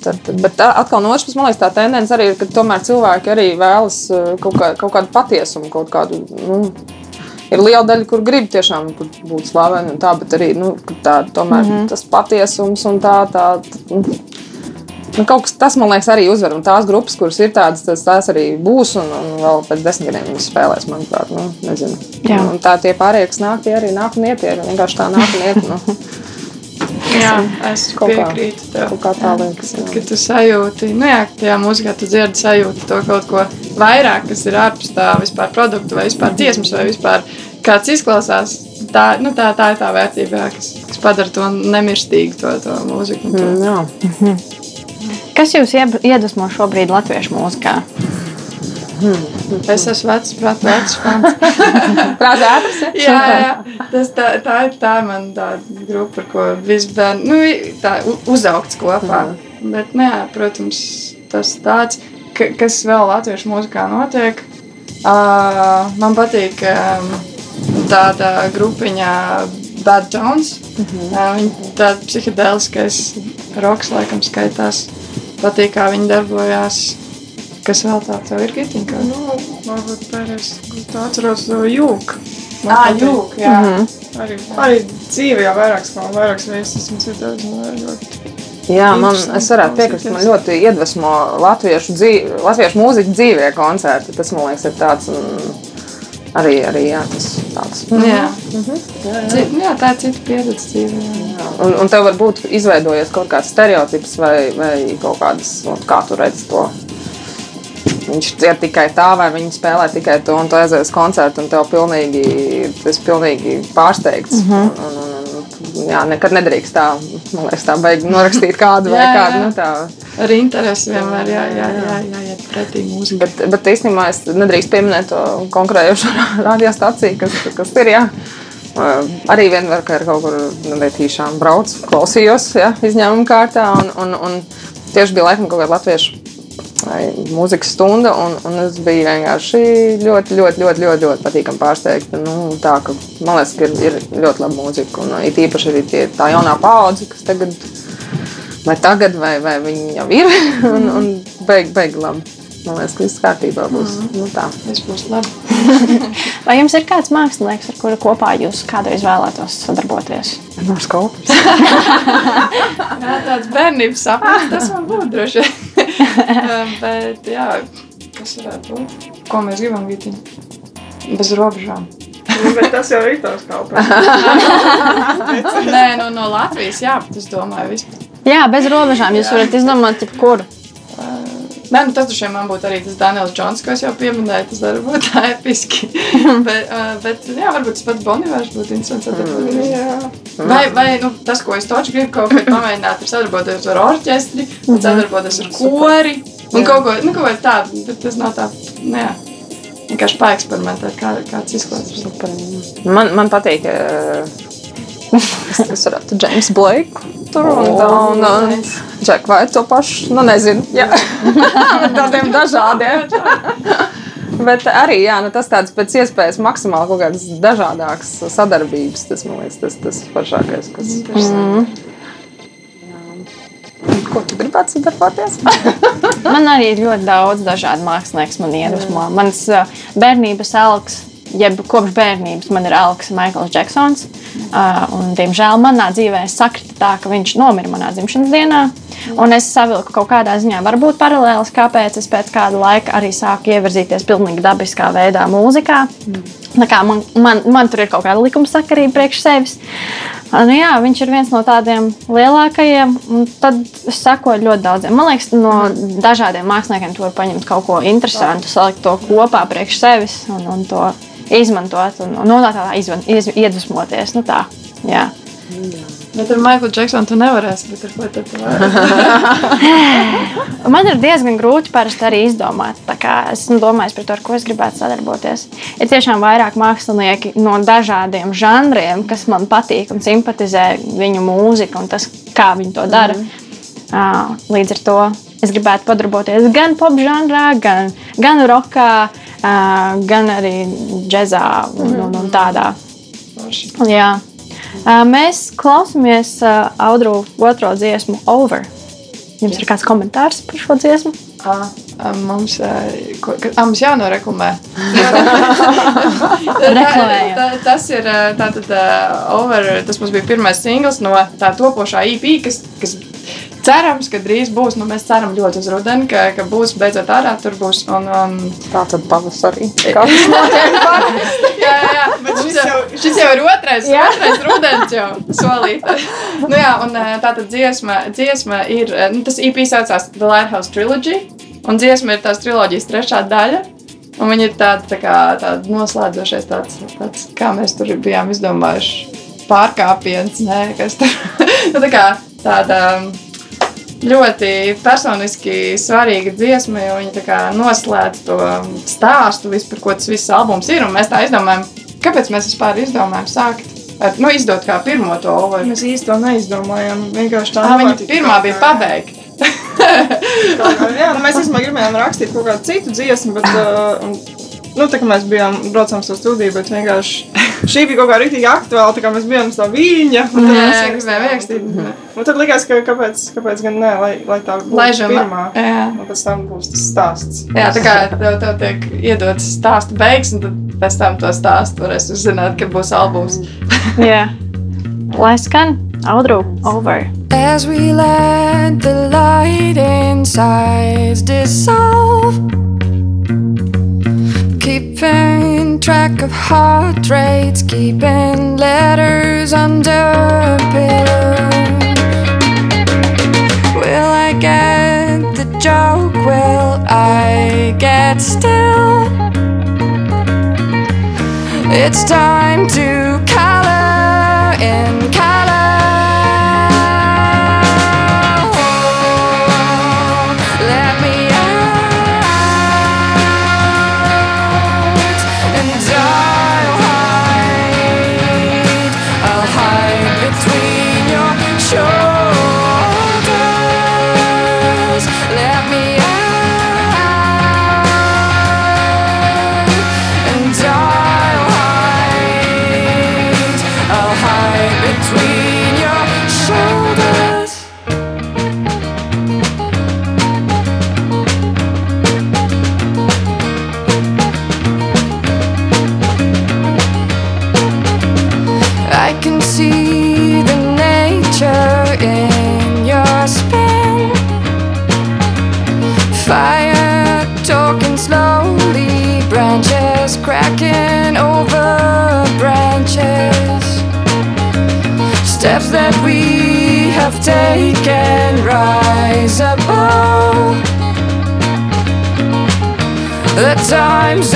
Tad, tad, bet tā, atkal no otras puses, man liekas, tā tendence arī ir, ka tomēr cilvēki arī vēlas uh, kaut, kā, kaut kādu patiesumu, kaut kādu. Nu, ir liela daļa, kur grib tiešām būt slaveni, tā, bet arī nu, tā, tomēr, mm -hmm. tas patiesums un tā. tā, tā Nu, kaut kas tas, man liekas, arī uzvar. Un tās grupas, kuras ir tādas, tas, tās arī būs. Un, un vēl pēc desmit gadiem viņas spēlēs, manuprāt. Nu, nezinu. un tā tie pārējie, kas nāk, tie arī nāk un iet. Tie vienkārši tā nāk un iet. Nu. Jā, es piekrītu tev. Kā tā liekas. Tad, kad tu sajūti, nu jā, tajā mūzikā tu dzirdi sajūti to kaut ko vairāk, kas ir ārpus tā vispār produktu vai vispār dziesmas vai vispār kāds izklausās. Tā, nu, tā, tā ir tā vērtība, jā, kas, kas padara to nemirstīgu, to, to mūziku. To. Mm, jā. Mhm. Kas jūs iedvesmo šobrīd latviešu mūzikā? Hmm. Es esmu vecs, prāt, vecs fans. Prāt, ātrs, ja? jā, jā. Tas tā, tā ir tā man tā grupa, ar ko visi bērni, nu, tā uzaugts kopā. Mm. Bet, nu, jā, protams, tas tāds, ka, kas vēl latviešu mūzikā notiek. Uh, man patīk um, tāda grupiņa Bad Tones. Mm -hmm. uh, viņa tāda psihedēliskais roks laikam skaitās. patīk, kā viņi darbojās. Kas vēl tāds ir Gitinka? Nu, varbūt pēdējais, tā atceros to jūku. Ā, jūk, jā. Arī, arī dzīvē jau vairākas, vairākas reizes esmu dzirdējis. Jā, man, es varētu piekrist, man ļoti iedvesmo latviešu, dzīve, latviešu mūziku dzīvē koncerti. Tas, man liekas, ir tāds mm, arī, arī jā, tas tāds. Jā. Cit, jā, tā ir cita pieredze dzīvē. jā. Un, un tev varbūt izveidojies kaut kāds stereotips vai, vai kaut kādas, nu, kā tu redzi to. Viņš ir tikai tā, vai viņi spēlē tikai to, un tu aizies uz koncertu, un tev pilnīgi, tu esi pilnīgi pārsteigts. Mm -hmm. un, un, jā, nekad nedrīkst tā, man liekas, tā beig norakstīt kādu vai Jā, jā. kādu. Nu, tā. Ar interesi vienmēr jā, jā, jā, jāiet pretī mūzikai. Bet, bet īstenībā es nedrīkst pieminēt to konkrējošo radiostaciju, kas, kas ir. Jā. Arī vienmēr, kad ir kaut kur netīšām braucu, klausījos ja, izņēmuma kārtā. Un, un, un tieši bija laikam kaut kāda latviešu mūzikas stunda, un, un es biju vienkārši ļoti, ļoti, ļoti, ļoti, ļoti patīkami pārsteigta. Nu, tā, ka, man liekas, ka ir, ir ļoti laba mūzika, un it īpaši arī tie, tā jaunā paudze, kas tagad, vai tagad, vai, vai viņi jau ir, un, un beig, beig labi. Man liekas, ka viss kārtībā būs. Mm. Nu, tā. Tas būs labi. Vai jums ir kāds mākslinieks, ar kuru kopā jūs kādreiz vēlētos sadarboties? No skolas. Jā, tāds bērnības sapnis, tas man būtu droši. Bet, jā, kas varētu būt? Ko mēs gribam, Gitiņ? Bez robežām. Nu, bet tas jau ir tavs kalpojums. Nē, no, no Latvijas, jā, bet es domāju, vispār. Jā, bez robežām. Jūs varat izdomāt, jebkuru. Nē, nu, tas droši vien man būtu arī tas Daniels Džons, ko es jau pieminēju. Tas arī būtu tā episki. bet, uh, bet, jā, varbūt tas pats Bonivers būtu interesants. sadarboties. Vai, vai nu, tas, ko es toču gribu kaut kā pamēģināt, ir sadarboties ar orķestri, un sadarboties ar kori. Un kaut ko, nu, kaut ko tādu, bet tas nav tā, nu, jā. Vienkārši paeksperimentēt, kā, kāds izklausās. Man, man patīk, ka tas varētu būt James Blake. Tur un tā, un, un Jack vai to pašu, nu nezinu, jā. tādiem dažādiem. Bet arī jā, nu tas tāds pēc iespējas maksimāli kaut kādas dažādākas sadarbības. Tas man liekas, tas tas foršākais, kas mm. Ko tu gribētu sadarboties? Man arī ir ļoti daudz dažādu mākslinieku, man iedvesmo. Mans uh, bērnības alks, jeb kopš bērnības man ir alks Maikls Džeksons. Uh, un, diemžēl manā dzīvē sakrita tā, ka viņš nomira manā dzimšanas dienā. Un es savilku kaut kādā ziņā, varbūt paralēlis, kāpēc es pēc kāda laika arī sāku ievirzīties pilnīgi dabiskā veidā mūzikā. Tā kā man, man, man tur ir kaut kāda likumsakarība priekš sevis. Nu, jā, viņš ir viens no tādiem lielākajiem, tad es sekoju ļoti daudziem. Man liekas, no dažādiem māksliniekiem tu vari paņemt kaut ko interesantu, salikt to kopā priekš sevis un, un to izmantot un, no tā tādā izvan- iz- iedvesmoties. Nu, tā, jā. Bet ar Maiklu Džeksonu tu nevarēsi, bet ar ko tad tu vari? Man ir diezgan grūti parasti arī izdomāt. Esmu domājis par to, ar ko es gribētu sadarboties. Ir tiešām vairāk mākslinieki no dažādiem žanriem, kas man patīk un simpatizē viņu mūziku un tas, kā viņi to dara. Mm -hmm. Līdz ar to es gribētu padarboties gan pop žanrā, gan, gan rockā, ā, gan arī džēzā un, un, un tādā. Jā. Mēs klausāmies Audru otro dziesmu Over. Jums ir kāds komentārs par šo dziesmu? Ā, Mums, ko- ā, mums jānoreklamē. Tā- Tas ir tātad, ā, over, tas mums bija pirmais singls no tā topošā EP, kas, kas cerams, ka drīz būs. Nu, mēs ceram ļoti uz rudeni, ka, ka būs beidzot ārā. Tur būs. Un, um, Tā tad pavasarī. jā, jā, jā, bet šis jau, šis jau ir otrais, otrais rudens jau solīts. nu, jā, un ā, tā tad dziesma, dziesma ir, ā, nu, tas EP saucās The Lighthouse Trilogy, un dziesma ir tās triloģijas trešā daļa. Un viņi ir tādi tā kā, tādi noslēdzošais, tāds, tāds, kā mēs tur bijām izdomājuši, pārkāpiens, nē, kas tur nu, tā kā tāda um, ļoti personiski svarīga dziesma, jo kā noslēdz to stāstu, vispār, ko tas viss albums ir. Mēs tā izdomājam, kāpēc mēs vispār izdomājam sākt. Ar, nu, izdot kā pirmo to overu. Mēs īsti to neizdomājām. Vienkārši tā Tā viņa pirmā bija pabeigta. Jā, nu, mēs īstenībā gribējām rakstīt kaut kādu citu dziesmu, bet, uh, nu, tā kā mēs bijām braucām uz studiju, bet vienkārši šī bija kaut kā rīktīgi aktuāla, tā kā mēs bijām uz tā viņa. un tad Jā, mēs gribēju ierakstīt. Un tad likās, ka kāpēc, kāpēc gan ne, lai, lai tā būtu Laižam, pirmā. jā. Un pēc tam būs tas stāsts. Jā, tā kā tev, tev tiek iedots stāstu beigas, un tad pēc tam to stāstu varēs uzzināt, kad būs albums. Jā. Lai skan Audru over. As we let the light inside dissolve, keeping track of heart rates, keeping letters under pillow. Will I get the joke? Will I get still? It's time to The times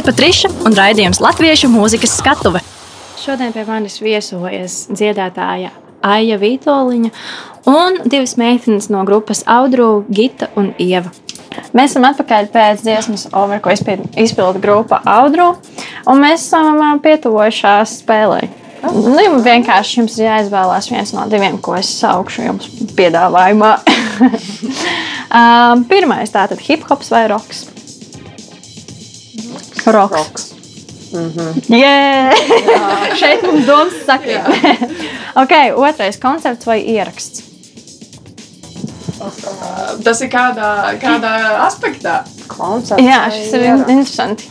Šeit Patriša un raidījums Latviešu mūzikas skatuve. Šodien pie manis viesojas dziedātāja Aija Vitoļiņa un divas meitenes no grupas Audru, Gita un Ieva. Mēs esam atpakaļ pēc dziesmas, over, ko izpild- izpilda grupa Audru, un mēs esam pietuvojušās spēlei. Nu, jums vienkārši jums ir jāizvēlās viens no diviem, ko es saukšu jums piedāvājumā. um, pirmais tātad hip hops vai roks? Roks. Roks. Yeah! Šeit mums domas saka, ok, otrais koncerts vai ieraksts. Tas ir kādā, kādā aspektā. Koncerts. Jā, šis ir ieraksts? interesanti.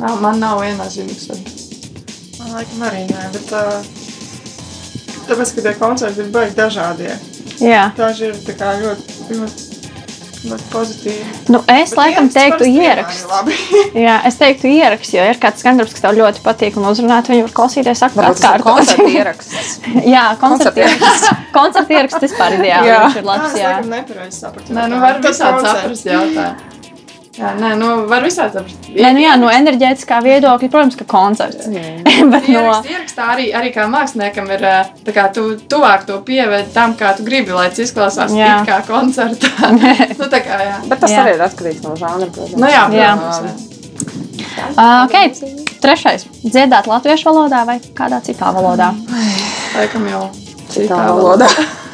Nav, man nav viennozīmīgs. Man laikam arī nē, bet uh, tāpēc, ka tie koncerti ir baigi dažādie. Jā. Daži ir tā kā ļoti, ļoti, ļoti pozitīvi. Nu, es Bet laikam teiktu labi. Jā, es teiktu ieraksts, jo ir kāds skandarbs, kas tev ļoti patīk un uzrunāt, viņu var klausīties Varbūt tas ir atkārtot. koncerta ieraksts. Jā, koncerta ieraksts. Koncerta ieraksts vispār ideāli. Jā. Viņš ir Jā, labs, es jā. laikam nepareizi sapratu. Nē, nu Tā, var tas visādi saprast jautājumu. Jā, nē, nu, var visādi saprast. Nē, nu jā, no enerģētiskā viedokļa, protams, ka koncerts. Bet no, Ierakst, ierakstā arī, arī kā māksliniekam ir eh, tā kā tu tuvāk to pievērst tam, kā tu gribi, lai tas izklausās Jā. it kā koncertā. nu, tā kā, jā. Bet tas Jā. arī ir atkarīgs no žanra. protams. Nu, jā, Jā. protams. Jā. uh, okay. Trešais. Dziedāt latviešu valodā vai kādā citā valodā? Laikam jau Citā valodā.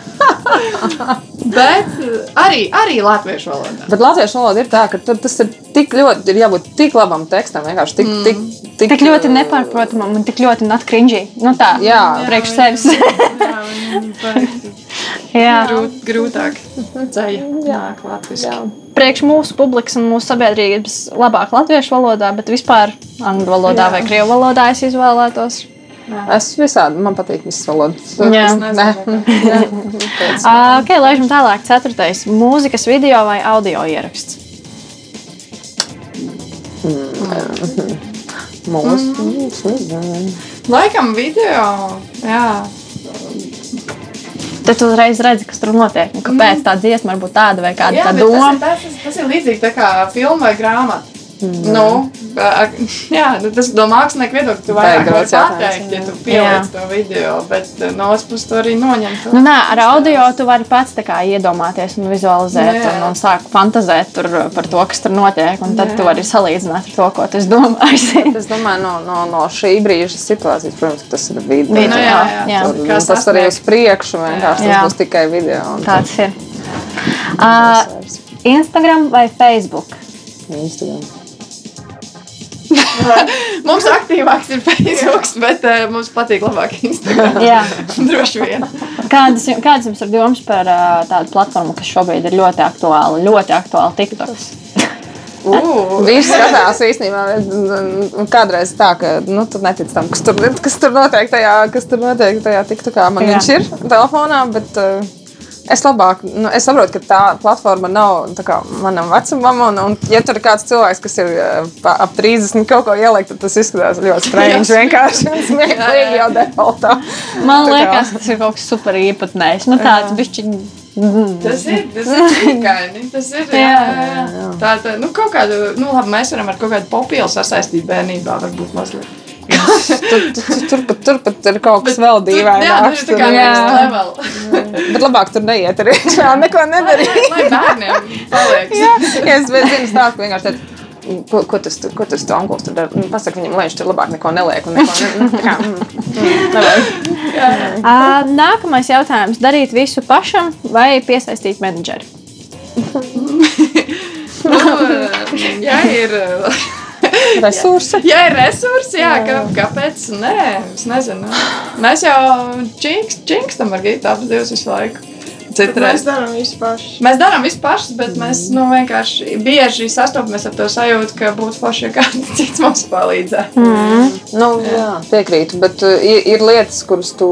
Bet eh, arī, arī latviešu valodā. Bet latviešu valoda ir tā, ka tur tas ir tik ļoti, ir jābūt tik labam tekstam, vienkārši tik, tik, tik, Tik ļoti nepārprotamam un tik ļoti not cringy. Nu tā, Jā. priekš sevis. Jā, Jā. grūt, grūtāk ceļā nāk latviešu. Jā. Priekš mūsu publikas un mūsu sabiedrības labāk latviešu valodā, bet vispār angļu valodā Jā. vai krievu valodā es izvēlētos. Es visādi, man patīk visas valodas. Jā. Jā. Ok, laižam tālāk. Ceturtais. Mūzikas video vai audio ieraksts? Mūsu. es nezinu. Laikam video, jā. Tad tu uzreiz redzi, kas tur notiek. Kāpēc tā dziesma var būt tāda vai kāda Jā, tā doma. tas, ir, tas, ir, tas ir līdzīgi tā kā filma vai grāmata. Mm. Nu, jā, nu, tas no mākslinieka viedokļa tu ir vairāk vari pateikt, ja jā. tu pieliec to video, bet eh, no otras puses tu arī noņem to. Nu, nē, ar audio tu vari pats iedomāties un vizualizēt, Jā. un, un sākt fantazēt tur par to, kas tur notiek. Un tad Jā. tu vari salīdzināt ar to, ko tu esi domājis. Es domāju, no, no, no šī brīža situācijas, protams, ka tas ir video. Video, Nu, jā, jā. jā. Tur, nu, tas arī uz priekšu vienkārši Jā. tas būs tikai video. un Tāds ir. Uh, Instagram vai Facebook? Instagram. Mums aktīvāks ir Facebook, bet uh, mums patīk labāk Instagram. Jā. Droši vien. Kādas, kādas jums ir domas par uh, tādu platformu, kas šobrīd ir ļoti aktuāla, ļoti aktuāla TikToks? Uh, Viņš skatās īstenībā, un kādreiz tā, ka nu, tu netici tam, kas tur, kas tur notiek tajā, kas tur notiek tajā TikTokā. Man Jā. viņš ir telefonā, bet uh, es labāk, nu, es saprotu, ka tā platforma nav tā kā manam vecumam, un, un ja tur ir kāds cilvēks, kas ir uh, pa- ap 30 kaut ko ielikt, tad tas izskatās ļoti strange, vienkārši smieklīgi jau defaultā. Man Tā kā- liekas, tas ir kaut kas super īpatnējs. Nu, tāds bišķiņ. tas ir, tas ir čikaini. Tas ir, jā, jā, jā. Tā, tā, nu, kaut kādu, nu, labi, mēs varam ar kaut kādu popielu sasaistīt bērnībā, varbūt mazliet. Tur, tur, tur, pat- tur pat ir kaut kas vēl tur- Jā, tur dīvaināks. ir tā kā tur- level. Bet labāk tur neiet arī. Jā, neko nedarīt. Lai bērniem paliek. Jā, ja es zinu, stāstu vienkārši tādu. Ko, ko tas tur, ko tas tur anglis tur dara? Pasaka viņam, lai viņš tur labāk neko neliek. Un neko, ne, nu, tā kā, mm, mm, nevajag. Uh, nākamais jautājums. Darīt visu pašam vai piesaistīt menedžeri? Nu, ja ir, Resursi. ja ir resursi, jā, kā, kāpēc? Nē, es nezinu. Mēs jau činks, činkstam ar abas divas visu laiku. Mēs Citreiz. darām visu pašu. Mēs darām visu pašus, bet mēs nu, vienkārši bieži sastopamies ar to sajūtu, ka būtu forši, ja kāds cits mums palīdzētu. Nu, jā, piekrītu, bet uh, ir, ir lietas, kuras tu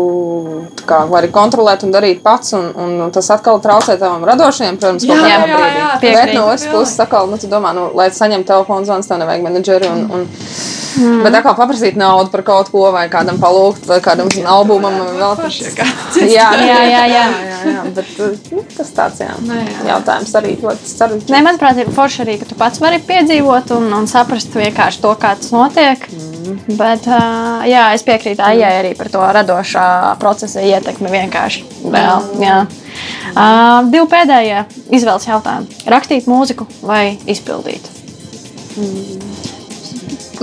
tā kā, vari kontrolēt un darīt pats, un, un tas atkal traucē tavam radošajam, protams, kaut kādā brīdī. Piekrītu. Bet no otras puses, atkal, nu, tu domā, nu, lai saņemtu telefonu zvans, tev nevajag menedžeri. Un, un, mm. Bet atkal paprasīt naudu par kaut ko, vai kādam palūgt, vai kādam albumam. vai Vēl ja kāds cits. Jā, Jā, jā, jā. jā, jā, bet nu, tas tāds jā. Nē, jā. jautājums arī ļoti sarežģīts. Nē, manuprāt, ir forši arī, ka tu pats vari piedzīvot un, un saprast vienkārši to, kā tas notiek. Mm. Bet uh, jā, es piekrītu Aijai arī par to radošā procesa ietekmi vienkārši. Vēl, jā. Uh, divi pēdējie izvēles jautājumi. Rakstīt mūziku vai izpildīt?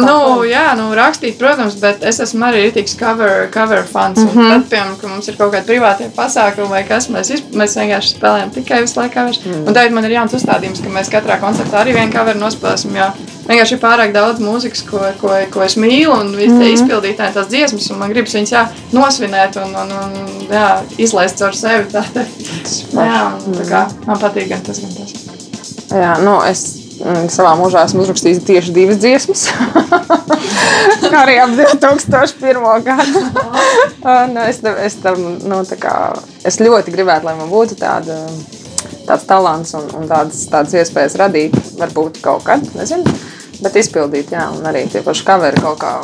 Nu, jā, nu, rakstīt, protams, bet es esmu arī rītīgs cover, cover fans. Mm. -hmm. Tad, piemēram, kad mums ir kaut kādi privātie pasākumi vai kas, mēs, mēs vienkārši spēlējam tikai visu laiku covers. Mm. Un tagad man ir jauns uzstādījums, ka mēs katrā koncertā arī vienu coveru nospēlēsim, jo vienkārši ir pārāk daudz mūzikas, ko, ko, ko es mīlu, un visi tie izpildītāji tās dziesmas, un man gribas viņas jā, nosvinēt un, un, un jā, izlaist caur sevi. Tā, tā. Jā, un tā kā man patīk gan tas, gan tas. Jā, nu, es mm, savā mūžā esmu uzrakstījis tieši divas dziesmas. Arī ap 2001. gadu. Un es, es, tam, nu, kā, es ļoti gribētu, lai man būtu tāda, tāds talants un, un tādas, tādas iespējas radīt. Varbūt kaut kad, nezinu, bet izpildīt, jā, un arī tie paši kaveri kaut kā.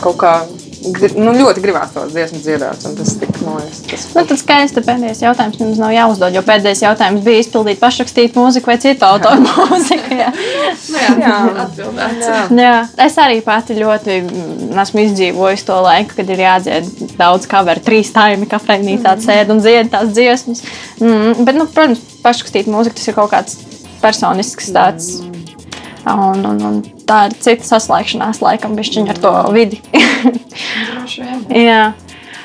Kaut kā nu, ļoti gribās tos dziesmas dziedāt. un Tas tik, liekas, tas Nu, tad skaisti pēdējais jautājums mums nav jāuzdod, jo pēdējais jautājums bija izpildīt pašrakstīt mūziku vai citu autoru mūziku. Jā. Nu, jā, jā. atbildēts. Jā. Jā, es arī pati ļoti mm, esmu izdzīvojusi to laiku, kad ir jādzied daudz coveru, trīs taimi kafejnīcā sēd un dzied tās dziesmas. Mm, bet, nu, protams, pašrakstīt mūziku tas ir kaut kāds personisks tāds. Un, un, un tā ir cita saslēgšanās, laikam, bišķiņa ar to vidi. Jā.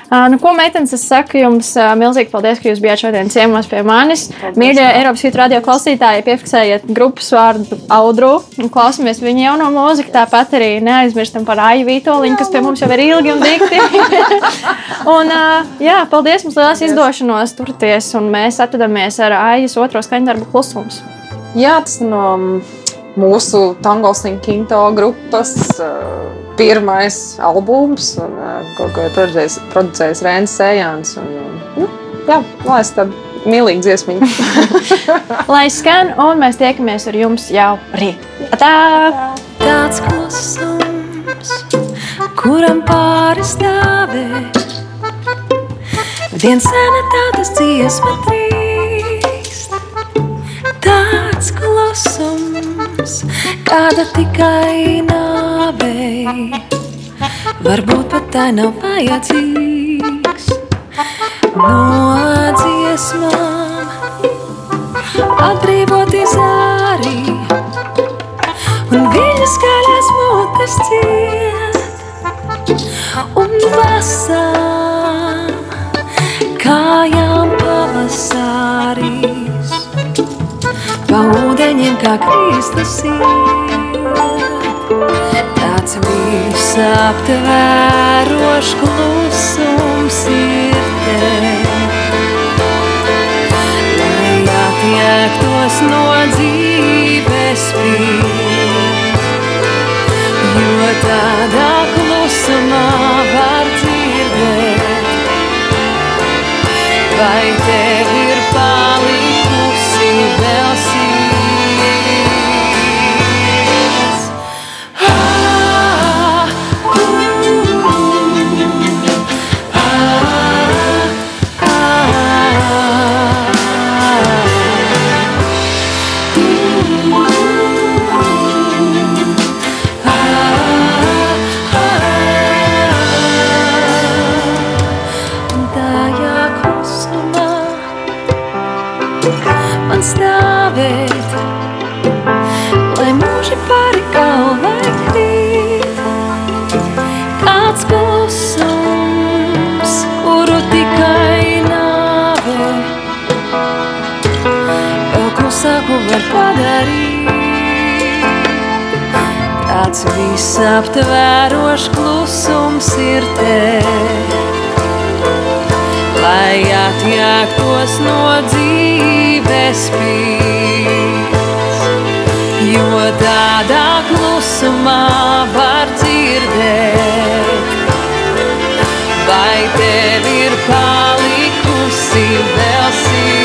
Ā, Nu, ko meitenes, es saku jums ā, milzīgi paldies, ka jūs bijāt šodien ciemos pie manis. Mīļie Eiropas Hit radio klausītāji, piefiksējiet grupas vārdu Audru un klausamies viņa jauno mūziku. Tāpat arī neaizmirstam par Aiju Vitoļiņu, kas pie mums jau ir ilgi un dikti. un, ā, jā, paldies mums liels izdošanos turties, un mēs atvadamies ar Aijas otro skaņdarbu klusums. Jā, tas no mūsu Tango Sinkinto grupas uh, pirmais albums, un uh, kaut ko ir producējis, producējis Rēns Sējāns. Un, un, nu, jā, lai es tādu mīlīgu dziesmiņu. Lai skan, un mēs tiekamies ar jums jau rīt. Tā! tāds klusums, kuram pāri stāvēt. Viens sena tādas dziesma trīkst, tāds klusums, kāda tikai nāvei. Varbūt pat tā nav vajadzīgs. No dziesmām. Atbrīvot izārī. Un viņa skaļās mutes ciet, un vasām kājām pavasarīs, pa ūdeņiem kā Kristus iet. Tāds visaptvērošs klusums ir te, lai attiektos no dzīves pīles. Jo tādā klusumā var dzirdēt, vai tev Tāds visaptvērošs klusums ir te lai atjāktos no dzīves pīles. Jo tādā klusumā var dzirdēt, vai tev ir palikusi vēl sirds.